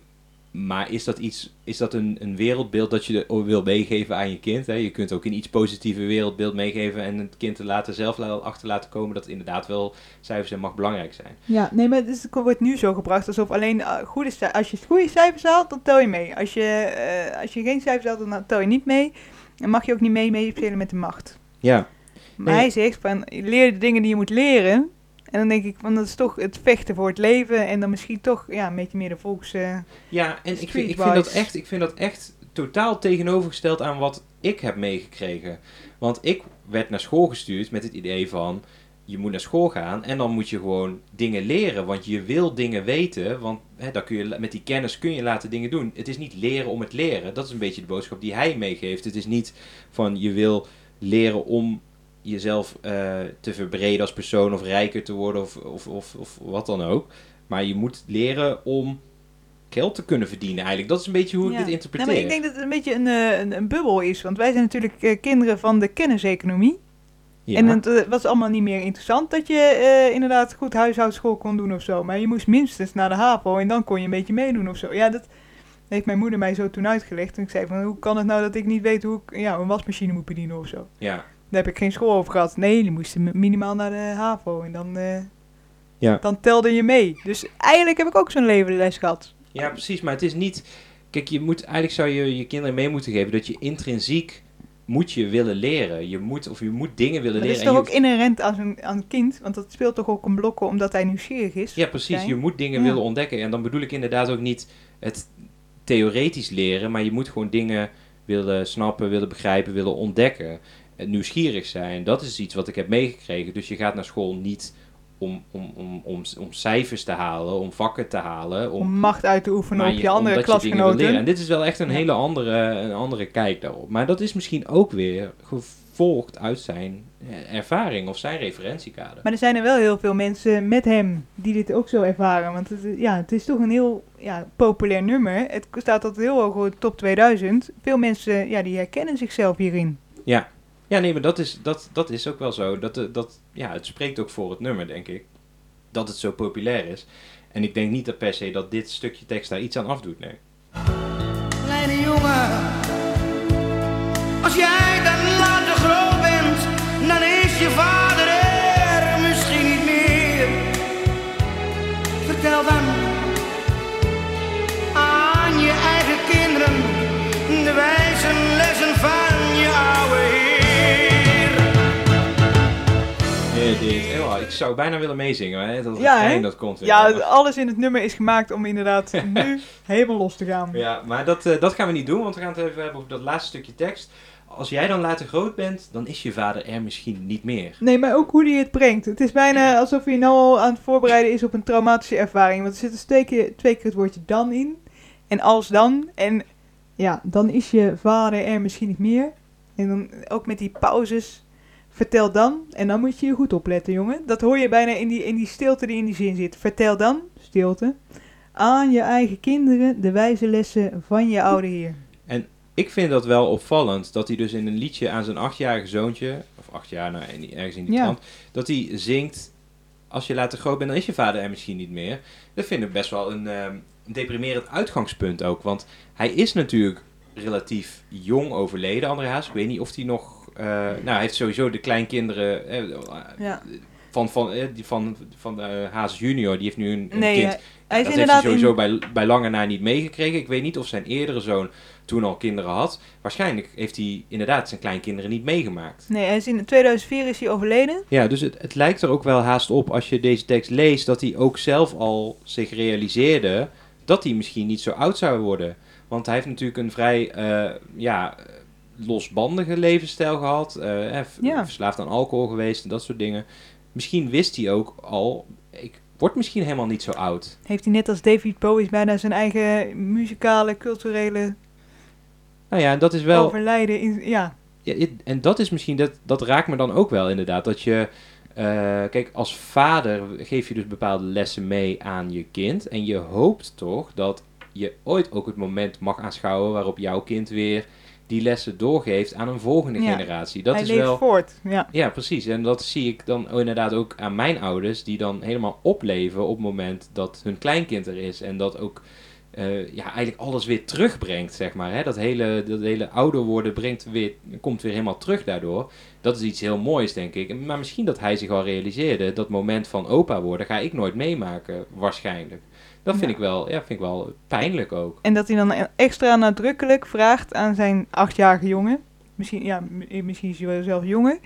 maar is dat, iets, is dat een, een wereldbeeld dat je wil meegeven aan je kind? Hè? Je kunt ook een iets positiever wereldbeeld meegeven en het kind er later zelf achter laten komen dat inderdaad wel cijfers en macht belangrijk zijn. Ja, nee, maar het, wordt nu zo gebracht alsof alleen eh, goede als je goede cijfers haalt, dan tel je mee. Als je, eh, als je geen cijfers haalt, dan tel je niet mee. En mag je ook niet mee meespelen met de macht. Ja, Maar Nee. hij zegt van, leer de dingen die je moet leren. En dan denk ik van, dat is toch het vechten voor het leven. En dan misschien toch ja, een beetje meer de volks... eh, Ja, en ik vind, ik, vind dat echt, ik vind dat echt totaal tegenovergesteld aan wat ik heb meegekregen. Want ik werd naar school gestuurd met het idee van... je moet naar school gaan en dan moet je gewoon dingen leren. Want je wil dingen weten, want hè, dan kun je, met die kennis kun je later dingen doen. Het is niet leren om het leren. Dat is een beetje de boodschap die hij meegeeft. Het is niet van je wil leren om jezelf eh, te verbreden als persoon of rijker te worden of, of, of, of wat dan ook. Maar je moet leren om geld te kunnen verdienen eigenlijk. Dat is een beetje hoe ik ja. dit Nou, interpreteer. maar ik denk dat het een beetje een, eh, een, een bubbel is. Want wij zijn natuurlijk eh, kinderen van de kenniseconomie. ja. En het was allemaal niet meer interessant dat je inderdaad goed huishoudschool kon doen of zo. Maar je moest minstens naar de HAVO en dan kon je een beetje meedoen of zo. Ja, dat heeft mijn moeder mij zo toen uitgelegd. En ik zei van, hoe kan het nou dat ik niet weet hoe ik ja, een wasmachine moet bedienen of zo. ja. Daar heb ik geen school over gehad. Nee, je moest mi- minimaal naar de HAVO en dan, eh, Ja. dan telde je mee. Dus eigenlijk heb ik ook zo'n levenles gehad. ja, precies. Maar het is niet... Kijk, je moet, eigenlijk zou je je kinderen mee moeten geven dat je intrinsiek moet je willen leren. Je moet, of je moet dingen willen Maar dat leren. is toch ook inherent aan een, aan een kind? Want dat speelt toch ook een blokken omdat hij nieuwsgierig is? Ja, precies. zijn. Je moet dingen Ja. willen ontdekken. En dan bedoel ik inderdaad ook niet het theoretisch leren, maar je moet gewoon dingen willen snappen, willen begrijpen, willen ontdekken. Nieuwsgierig zijn. Dat is iets wat ik heb meegekregen. Dus je gaat naar school niet om, om, om, om, om cijfers te halen, om vakken te halen. Om macht uit te oefenen op je andere je leren. En klasgenoten. dit is wel echt een hele andere, een andere kijk daarop. Maar dat is misschien ook weer gevolgd uit zijn eh, ervaring of zijn referentiekader. Maar er zijn er wel heel veel mensen met hem die dit ook zo ervaren. Want het, ja, het is toch een heel ja, populair nummer. Het staat altijd heel hoog op top 2000. Veel mensen ja, die herkennen zichzelf hierin. Ja, ja nee, maar dat is, dat, dat is ook wel zo. Dat, eh, dat, ja, het spreekt ook voor het nummer, denk ik. Dat het zo populair is. En ik denk niet dat per se dat dit stukje tekst daar iets aan afdoet, nee. Kleine jongen, als jij dan ik zou bijna willen meezingen, hè? Dat Ja, dat komt. Ja, Maar- alles in het nummer is gemaakt om inderdaad nu helemaal los te gaan. Ja, maar dat, eh, dat gaan we niet doen, want we gaan het even hebben over dat laatste stukje tekst. Als jij dan later groot bent, dan is je vader er misschien niet meer. Nee, maar ook hoe hij het brengt. Het is bijna alsof hij nou al aan het voorbereiden is op een traumatische ervaring. Want er zit dus twee keer, twee keer het woordje dan in. En als dan. En ja, dan is je vader er misschien niet meer. En dan ook met die pauzes. Vertel dan. En dan moet je je goed opletten, jongen. Dat hoor je bijna in die, in die stilte die in die zin zit. Vertel dan, stilte, aan je eigen kinderen de wijze lessen van je oude heer. Ik vind dat wel opvallend, dat hij dus in een liedje aan zijn achtjarige zoontje, of acht jaar, nou, ergens in die Ja. trant, dat hij zingt, als je later groot bent, dan is je vader er misschien niet meer. Dat vind ik best wel een, ehm, een deprimerend uitgangspunt ook, want hij is natuurlijk relatief jong overleden, André Haas. Ik weet niet of hij nog, nou, hij heeft sowieso de kleinkinderen eh, Ja. van, van, eh, die van, van eh, Haas junior, die heeft nu een, een Nee, kind. eh, hij is dat heeft inderdaad hij sowieso in- bij, bij lange na niet meegekregen. Ik weet niet of zijn eerdere zoon toen al kinderen had. Waarschijnlijk heeft hij inderdaad zijn kleinkinderen niet meegemaakt. Nee, hij is in 2004 is hij overleden. Ja, dus het, het lijkt er ook wel haast op als je deze tekst leest... dat hij ook zelf al zich realiseerde dat hij misschien niet zo oud zou worden. Want hij heeft natuurlijk een vrij eh, ja, losbandige levensstijl gehad. eh, Ja. Verslaafd aan alcohol geweest en dat soort dingen. Misschien wist hij ook al... Ik word misschien helemaal niet zo oud. Heeft hij net als David Bowie bijna zijn eigen muzikale, culturele Nou ja, dat is wel... overlijden. In, ja, ja, en dat is misschien, dat, dat raakt me dan ook wel inderdaad. Dat je, eh, kijk, als vader geef je dus bepaalde lessen mee aan je kind. En je hoopt toch dat je ooit ook het moment mag aanschouwen waarop jouw kind weer die lessen doorgeeft aan een volgende Ja. generatie. Dat Hij is leeft wel. voort. Ja. Ja, precies. En dat zie ik dan inderdaad ook aan mijn ouders, die dan helemaal opleven op het moment dat hun kleinkind er is. En dat ook eh, ja, eigenlijk alles weer terugbrengt, zeg maar. Hè? Dat, hele, dat hele ouder worden brengt weer, komt weer helemaal terug daardoor. Dat is iets heel moois, denk ik. Maar misschien dat hij zich al realiseerde, dat moment van opa worden ga ik nooit meemaken, waarschijnlijk. Dat vind, Ja. ik, wel, ja, vind ik wel pijnlijk ook. En dat hij dan extra nadrukkelijk vraagt aan zijn achtjarige jongen. Misschien, ja, m- misschien is hij wel zelf jonger.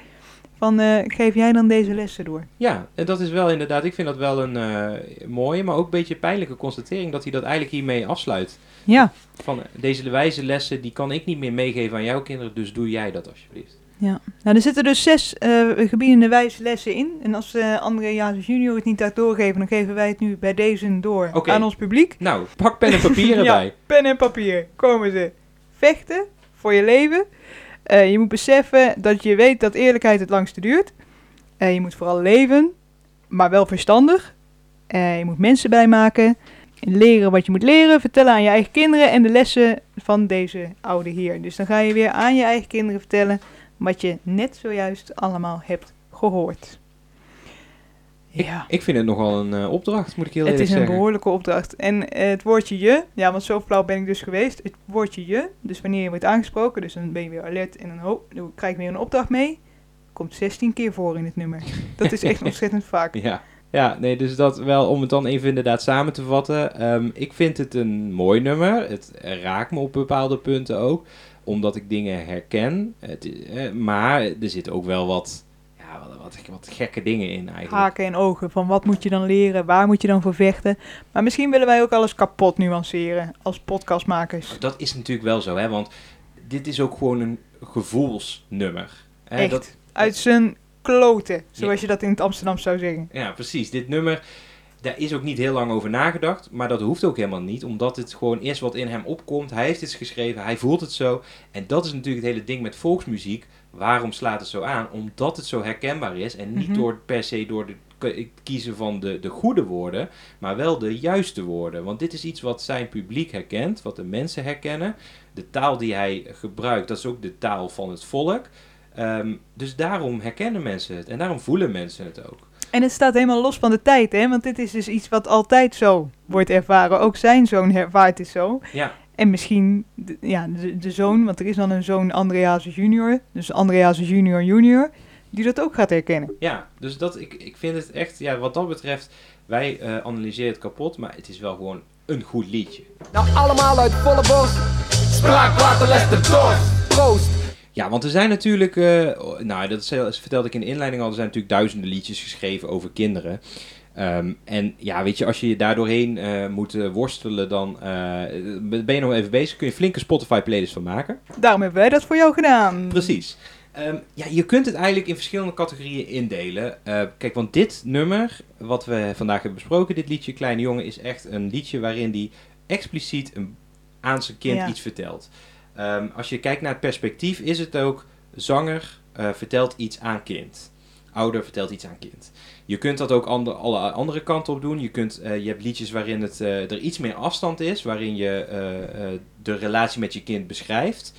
Van, eh, geef jij dan deze lessen door? Ja, en dat is wel inderdaad, ik vind dat wel een eh, mooie, maar ook een beetje pijnlijke constatering dat hij dat eigenlijk hiermee afsluit. Ja. Van eh, deze wijze lessen, die kan ik niet meer meegeven aan jouw kinderen, dus doe jij dat alsjeblieft. Ja, nou er zitten dus zes eh gebiedende wijze lessen in. En als eh André Jazes junior het niet daar doorgeven, dan geven wij het nu bij deze door aan ons publiek. Nou, pak pen en papier Ja. erbij. Pen en papier, komen ze. Vechten voor je leven. Eh, je moet beseffen dat je weet dat eerlijkheid het langste duurt. Je moet vooral leven, maar wel verstandig. Je moet mensen bijmaken. Leren wat je moet leren, vertellen aan je eigen kinderen en de lessen van deze oude heer. Dus dan ga je weer aan je eigen kinderen vertellen wat je net zojuist allemaal hebt gehoord. Ik, Ja. ik vind het nogal een eh, opdracht, moet ik heel Het eerlijk is een zeggen. behoorlijke opdracht. En eh, het woordje je, ja, want zo flauw ben ik dus geweest. Het woordje je, dus wanneer je wordt aangesproken, dus dan ben je weer alert en dan, dan krijg je weer een opdracht mee. Komt 16 keer voor in het nummer. Dat is echt ontzettend vaak. Ja. ja, nee, dus dat wel om het dan even inderdaad samen te vatten. Ehm, ik vind het een mooi nummer. Het raakt me op bepaalde punten ook, omdat ik dingen herken. Het, eh, maar er zitten ook wel wat, ja, wat, wat, wat gekke dingen in eigenlijk. Haken en ogen, van wat moet je dan leren, waar moet je dan voor vechten. Maar misschien willen wij ook alles kapot nuanceren als podcastmakers. Dat is natuurlijk wel zo, hè, want dit is ook gewoon een gevoelsnummer. Hè, Echt. Dat, Uit zijn kloten, zoals je dat in het Amsterdam zou zeggen. Ja, precies. Dit nummer, daar is ook niet heel lang over nagedacht. Maar dat hoeft ook helemaal niet, omdat het gewoon is wat in hem opkomt. Hij heeft het geschreven, hij voelt het zo. En dat is natuurlijk het hele ding met volksmuziek. Waarom slaat het zo aan? Omdat het zo herkenbaar is. En niet Mhm. door per se door de kiezen van de, de goede woorden, maar wel de juiste woorden. Want dit is iets wat zijn publiek herkent, wat de mensen herkennen. De taal die hij gebruikt, dat is ook de taal van het volk. Ehm, dus daarom herkennen mensen het en daarom voelen mensen het ook. En het staat helemaal los van de tijd, hè? Want dit is dus iets wat altijd zo wordt ervaren. Ook zijn zoon ervaart het zo. Ja, En misschien de, ja, de, de zoon, want er is dan een zoon Andreas junior. Dus Andreas junior junior. Die dat ook gaat herkennen. Ja, dus dat, ik, ik vind het echt, ja, wat dat betreft, wij eh, analyseren het kapot, maar het is wel gewoon een goed liedje. Nou allemaal uit volle borst. Spraakwaterles de dorst. Proost. Ja, want er zijn natuurlijk, eh, nou, dat vertelde ik in de inleiding al, er zijn natuurlijk duizenden liedjes geschreven over kinderen. Ehm, en ja, weet je, als je je daar doorheen eh, moet eh, worstelen, dan ben je nog even bezig. Kun je flinke Spotify playlist van maken. Daarom hebben wij dat voor jou gedaan. Precies. Ehm, ja, je kunt het eigenlijk in verschillende categorieën indelen. Kijk, want dit nummer, wat we vandaag hebben besproken, dit liedje Kleine Jongen, is echt een liedje waarin die expliciet een, aan zijn kind Ja. iets vertelt. Ehm, als je kijkt naar het perspectief, is het ook zanger eh, vertelt iets aan kind. Ouder vertelt iets aan kind. Je kunt dat ook ander, alle andere kanten op doen. Je, kunt, eh, je hebt liedjes waarin het, eh, er iets meer afstand is, waarin je de relatie met je kind beschrijft.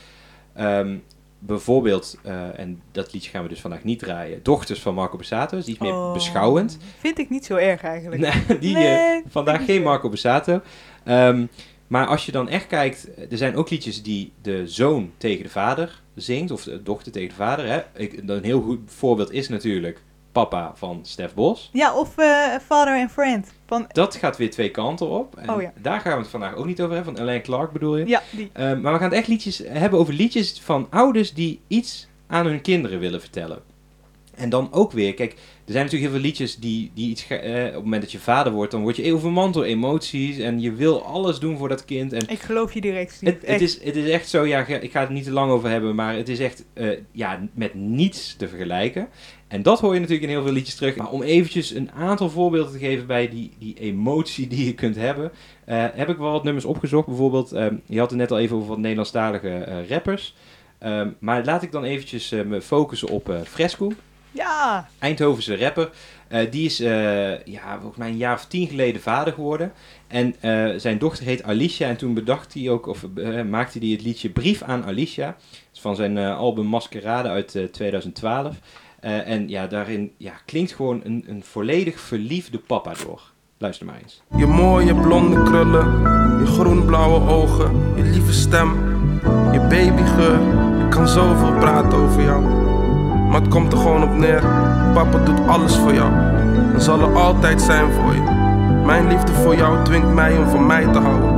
Ehm, bijvoorbeeld, en dat liedje gaan we dus vandaag niet draaien, Dochters van Marco Borsato, is iets meer Oh, beschouwend. Vind ik niet zo erg eigenlijk. Nee, die, Nee, vandaag geen. Marco Borsato. Ehm, maar als je dan echt kijkt, er zijn ook liedjes die de zoon tegen de vader zingt, of de dochter tegen de vader. Hè. Ik, een heel goed voorbeeld is natuurlijk Papa van Stef Bos. Ja, of eh, Father and Friend. Van, Dat gaat weer twee kanten op. En Oh ja. Daar gaan we het vandaag ook niet over hebben, van Alain Clark bedoel je? ja, die. Ehm, maar we gaan het echt liedjes hebben over liedjes van ouders die iets aan hun kinderen willen vertellen. En dan ook weer, kijk, er zijn natuurlijk heel veel liedjes die, die iets, eh, op het moment dat je vader wordt, dan word je overmand door emoties en je wil alles doen voor dat kind. En Ik geloof je direct, Steve. het, het, is, het is echt zo, ja, ik ga het niet te lang over hebben, maar het is echt eh, ja, met niets te vergelijken. En dat hoor je natuurlijk in heel veel liedjes terug. Maar om eventjes een aantal voorbeelden te geven bij die, die emotie die je kunt hebben, eh, heb ik wel wat nummers opgezocht. Bijvoorbeeld, ehm, je had het net al even over wat Nederlandstalige rappers. Ehm, maar laat ik dan eventjes me focussen op Fresco. Ja, Eindhovense rapper. Eh, die is eh, ja, volgens mij een jaar of tien geleden vader geworden. En eh, zijn dochter heet Alicia. En toen bedacht hij ook, of maakte hij het liedje Brief aan Alicia. Dat is van zijn eh, album Maskerade uit eh, 2012. Eh, en ja, daarin ja, klinkt gewoon een, een volledig verliefde papa door. Luister maar eens. Je mooie blonde krullen, je groen-blauwe ogen, je lieve stem, je babygeur. Ik kan zoveel praten over jou. Maar het komt er gewoon op neer. Papa doet alles voor jou. En zal er altijd zijn voor je. Mijn liefde voor jou dwingt mij om van mij te houden.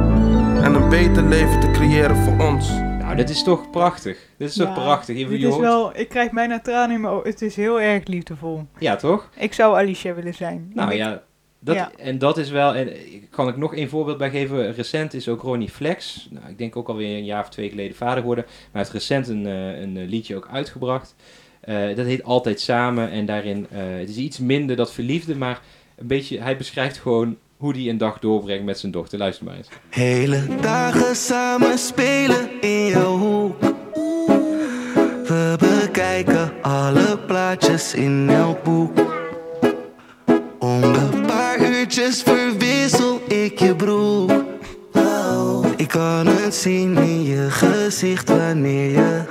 En een beter leven te creëren voor ons. Nou, dit is toch prachtig. Dit is toch Ja, prachtig. Je, dit je is hoort- wel, ik krijg bijna tranen in mijn ogen. Het is heel erg liefdevol. Ja, toch? Ik zou Alicia willen zijn. Nou Ik- ja, dat, Ja. en dat is wel... En ik- kan ik nog één voorbeeld bij geven? Recent is ook Ronnie Flex. Nou, ik denk ook alweer een jaar of twee geleden vader geworden. Maar hij heeft recent een, eh, een eh, liedje ook uitgebracht. Eh, dat heet Altijd Samen. En daarin, eh, het is iets minder dat verliefde, maar een beetje... Hij beschrijft gewoon hoe hij een dag doorbrengt met zijn dochter. Luister maar eens. Hele dagen samen spelen in jouw hoek. We bekijken alle plaatjes in elk boek. Om de paar uurtjes verwissel ik je broek. Ik kan het zien in je gezicht wanneer je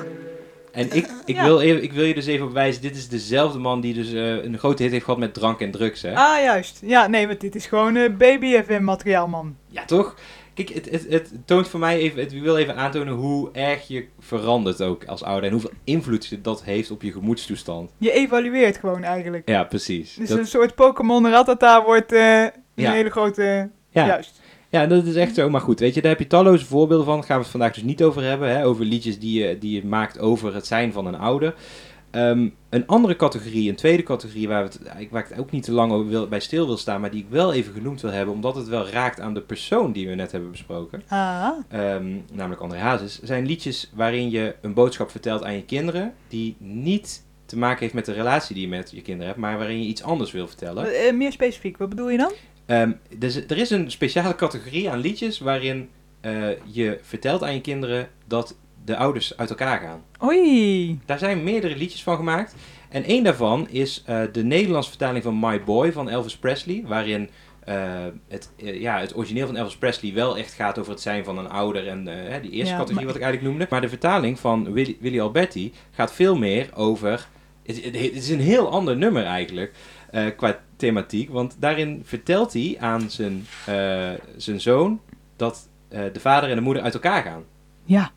En ik, ik, Ja. wil even, ik wil je dus even op wijzen, dit is dezelfde man die dus eh, een grote hit heeft gehad met drank en drugs, hè? Ah, juist. Ja, nee, want dit is gewoon eh, baby FM materiaal, man. Ja, toch? Kijk, het, het, het toont voor mij even, het wil even aantonen hoe erg je verandert ook als ouder. En hoeveel invloed dat heeft op je gemoedstoestand. Je evalueert gewoon eigenlijk. Ja, precies. Dus Dat- een soort Pokémon Ratata wordt eh, een Ja. hele grote... ja. Juist. Ja, dat is echt zo. Maar goed, weet je, daar heb je talloze voorbeelden van. Daar gaan we het vandaag dus niet over hebben. Hè? Over liedjes die je, die je maakt over het zijn van een ouder. Ehm, een andere categorie, een tweede categorie, waar, we het, waar ik het ook niet te lang over wil, bij stil wil staan, maar die ik wel even genoemd wil hebben, omdat het wel raakt aan de persoon die we net hebben besproken. Ah, Ehm, namelijk André Hazes, zijn liedjes waarin je een boodschap vertelt aan je kinderen die niet te maken heeft met de relatie die je met je kinderen hebt, maar waarin je iets anders wil vertellen. eh, meer specifiek, wat bedoel je dan? Ehm, dus er is een speciale categorie aan liedjes waarin eh, je vertelt aan je kinderen dat de ouders uit elkaar gaan. Oei. Daar zijn meerdere liedjes van gemaakt. En één daarvan is eh, de Nederlandse vertaling van My Boy van Elvis Presley. Waarin eh, het, ja, het origineel van Elvis Presley wel echt gaat over het zijn van een ouder. En die eerste Ja, categorie maar- wat ik eigenlijk noemde. Maar de vertaling van Willy, Willy Alberti gaat veel meer over... Het, het- het is een heel ander nummer eigenlijk. eh, qua thematiek. Want daarin vertelt hij aan zijn, eh, zijn zoon dat eh, de vader en de moeder uit elkaar gaan. Ja.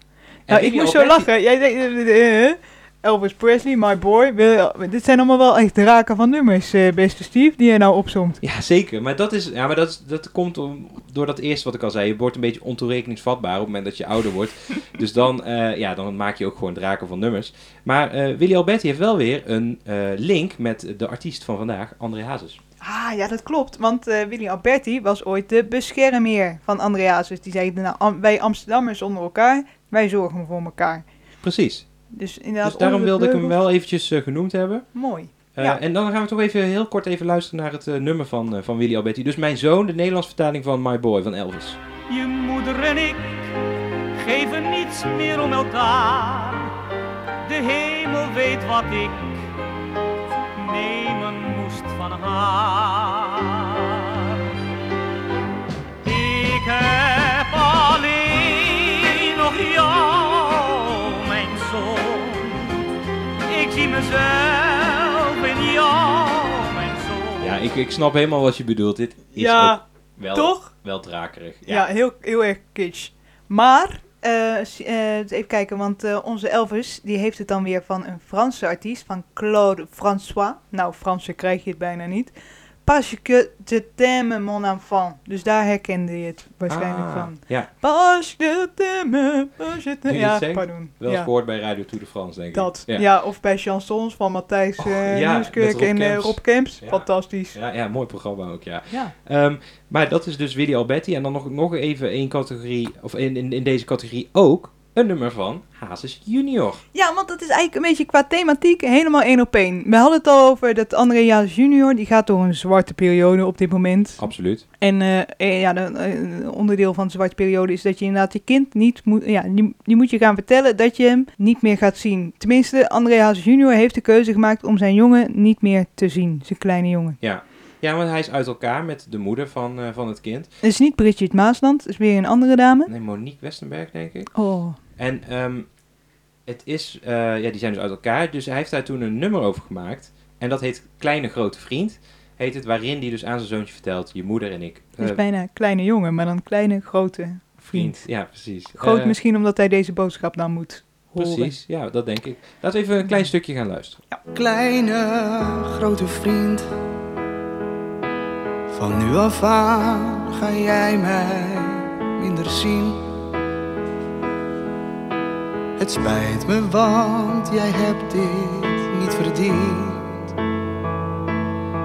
En Nou, ik moest zo lachen. Jij denkt, Elvis Presley, My Boy. Wil- dit zijn allemaal wel echt draken van nummers, eh, beste Steve, die je nou opzomt. Ja, zeker. Maar dat, is, ja, maar dat, dat komt om, door dat eerste wat ik al zei. Je wordt een beetje ontoerekeningsvatbaar op het moment dat je ouder wordt. dus dan, eh, ja, dan maak je ook gewoon draken van nummers. Maar eh, Willy Alberti heeft wel weer een eh, link met de artiest van vandaag, André Hazes. Ah, ja, dat klopt. Want eh Willy Alberti was ooit de beschermheer van Andreasus. Die zei, nou, Am- wij Amsterdammers onder elkaar, wij zorgen voor elkaar. Precies. Dus inderdaad, Dus daarom wilde ik hem wel eventjes eh, genoemd hebben. Mooi. Eh, Ja. En dan gaan we toch even heel kort even luisteren naar het eh, nummer van, van Willy Alberti. Dus mijn zoon, de Nederlandse vertaling van My Boy van Elvis. Je moeder en ik geven niets meer om elkaar. De hemel weet wat ik nemen moest van haar. Ik heb alleen nog jou, Mezelf in jou, mijn zoon. Ja, ik, ik snap helemaal wat je bedoelt. Dit is Ja, ook wel, toch? wel drakerig. Ja, heel, heel erg kitsch. Maar, eh, eh, even kijken, want eh, onze Elvis, die heeft het dan weer van een Franse artiest, van Claude François. Nou, Franse krijg je het bijna niet. Parce que je t'aime, mon enfant. Dus daar herkende je het waarschijnlijk Ah, van. Ja, que je t'aime, parce que je je Ja, pardon. wel eens ja. gehoord bij Radio Tour de France, denk ik. Dat, ja. Ja. of bij chansons van Matthijs eh ja, Rob en eh. Rob Kemps. Fantastisch. Ja, ja, mooi programma ook, ja. Ja. Ehm, maar dat is dus Willy Alberti. En dan nog, nog even één categorie, of in, in, in deze categorie ook, een nummer van Hazes Junior. Ja, want dat is eigenlijk een beetje qua thematiek helemaal één op één. We hadden het al over dat André Hazes junior, die gaat door een zwarte periode op dit moment. Absoluut. En eh, eh, ja, een eh, onderdeel van de zwarte periode is dat je inderdaad je kind niet moet... Ja, die, die moet je gaan vertellen dat je hem niet meer gaat zien. Tenminste, André Hazes junior heeft de keuze gemaakt om zijn jongen niet meer te zien. Zijn kleine jongen. Ja. Ja, want hij is uit elkaar met de moeder van, eh, van het kind. Het is niet Bridget Maasland, het is weer een andere dame. Nee, Monique Westenberg, denk ik. Oh, En ehm, het is, eh, ja, die zijn dus uit elkaar. Dus hij heeft daar toen een nummer over gemaakt. En dat heet Kleine Grote Vriend. Heet het, waarin hij dus aan zijn zoontje vertelt, je moeder en ik. het is eh, bijna kleine jongen, maar dan kleine grote vriend. vriend. Ja, precies. Groot misschien omdat hij deze boodschap dan moet horen. Precies, ja, dat denk ik. Laten we even een klein stukje gaan luisteren. Kleine, grote vriend. Van nu af aan ga jij mij minder zien. Het spijt me, want jij hebt dit niet verdiend.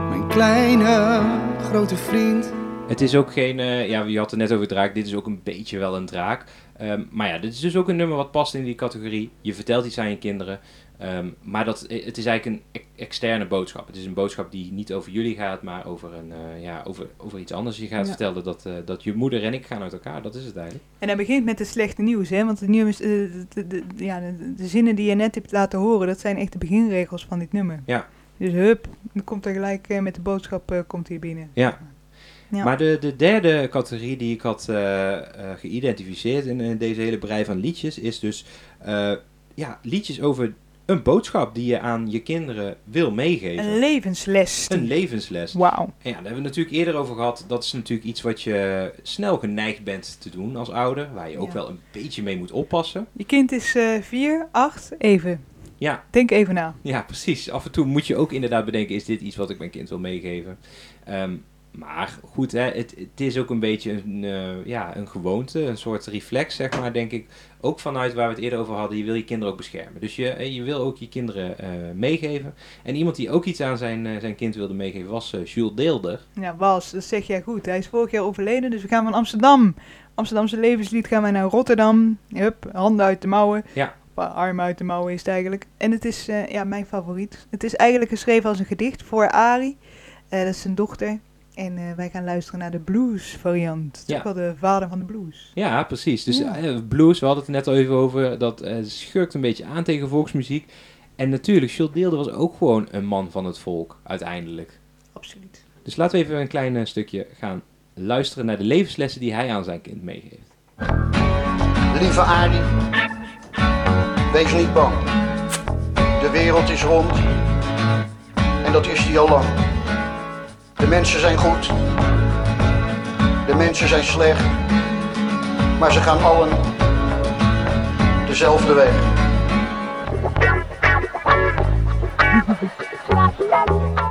Mijn kleine, grote vriend. Het is ook geen, eh, ja, je had het net over draak, dit is ook een beetje wel een draak. Ehm, maar ja, dit is dus ook een nummer wat past in die categorie. Je vertelt iets aan je kinderen, ehm, maar dat, het is eigenlijk een externe boodschap. Het is een boodschap die niet over jullie gaat, maar over, een, eh, ja, over, over iets anders. Je gaat Ja. vertellen dat, eh, dat je moeder en ik gaan uit elkaar, dat is het eigenlijk. En hij begint met het slechte nieuws, hè? Want het nieuws, eh, de, de, de- ja, de, de zinnen die je net hebt laten horen, dat zijn echt de beginregels van dit nummer. Ja. Dus hup, dan komt er gelijk eh, met de boodschap eh, komt hij binnen. Ja. Ja. Maar de, de derde categorie die ik had eh, eh, geïdentificeerd in, eh, deze hele brei van liedjes is dus eh, ja, liedjes over een boodschap die je aan je kinderen wil meegeven. Een levensles. Een levensles. Wauw. En ja, daar hebben we het natuurlijk eerder over gehad. Dat is natuurlijk iets wat je snel geneigd bent te doen als ouder. Waar je ook Ja. wel een beetje mee moet oppassen. Je kind is eh, vier, acht, even. Ja, Denk even na. ja, precies. Af en toe moet je ook inderdaad bedenken, is dit iets wat ik mijn kind wil meegeven? Ehm, maar goed, hè, het, het is ook een beetje een, eh, ja, een gewoonte, een soort reflex, zeg maar, denk ik. Ook vanuit waar we het eerder over hadden, je wil je kinderen ook beschermen. Dus je, eh, je wil ook je kinderen eh, meegeven. En iemand die ook iets aan zijn, zijn kind wilde meegeven was Jules Deelder. Ja, was, dat zeg jij goed. Hij is vorig jaar overleden, dus we gaan van Amsterdam. Amsterdamse levenslied gaan wij naar Rotterdam. Hup, handen uit de mouwen. Ja. Armen uit de mouwen is het eigenlijk. En het is ja, mijn favoriet. Het is eigenlijk geschreven als een gedicht voor Ari. Dat is zijn dochter. En eh, wij gaan luisteren naar de blues variant. Het is Ja. ook wel de vader van de blues. Ja, precies. Dus Ja. eh, blues, we hadden het net al even over, dat eh, schurkt een beetje aan tegen volksmuziek. En natuurlijk, Jules Deelder was ook gewoon een man van het volk, uiteindelijk. Absoluut. Dus laten we even een klein stukje gaan luisteren naar de levenslessen die hij aan zijn kind meegeeft. Lieve Arie, wees niet bang. De wereld is rond en dat is die al lang. De mensen zijn goed, de mensen zijn slecht, maar ze gaan allen dezelfde weg.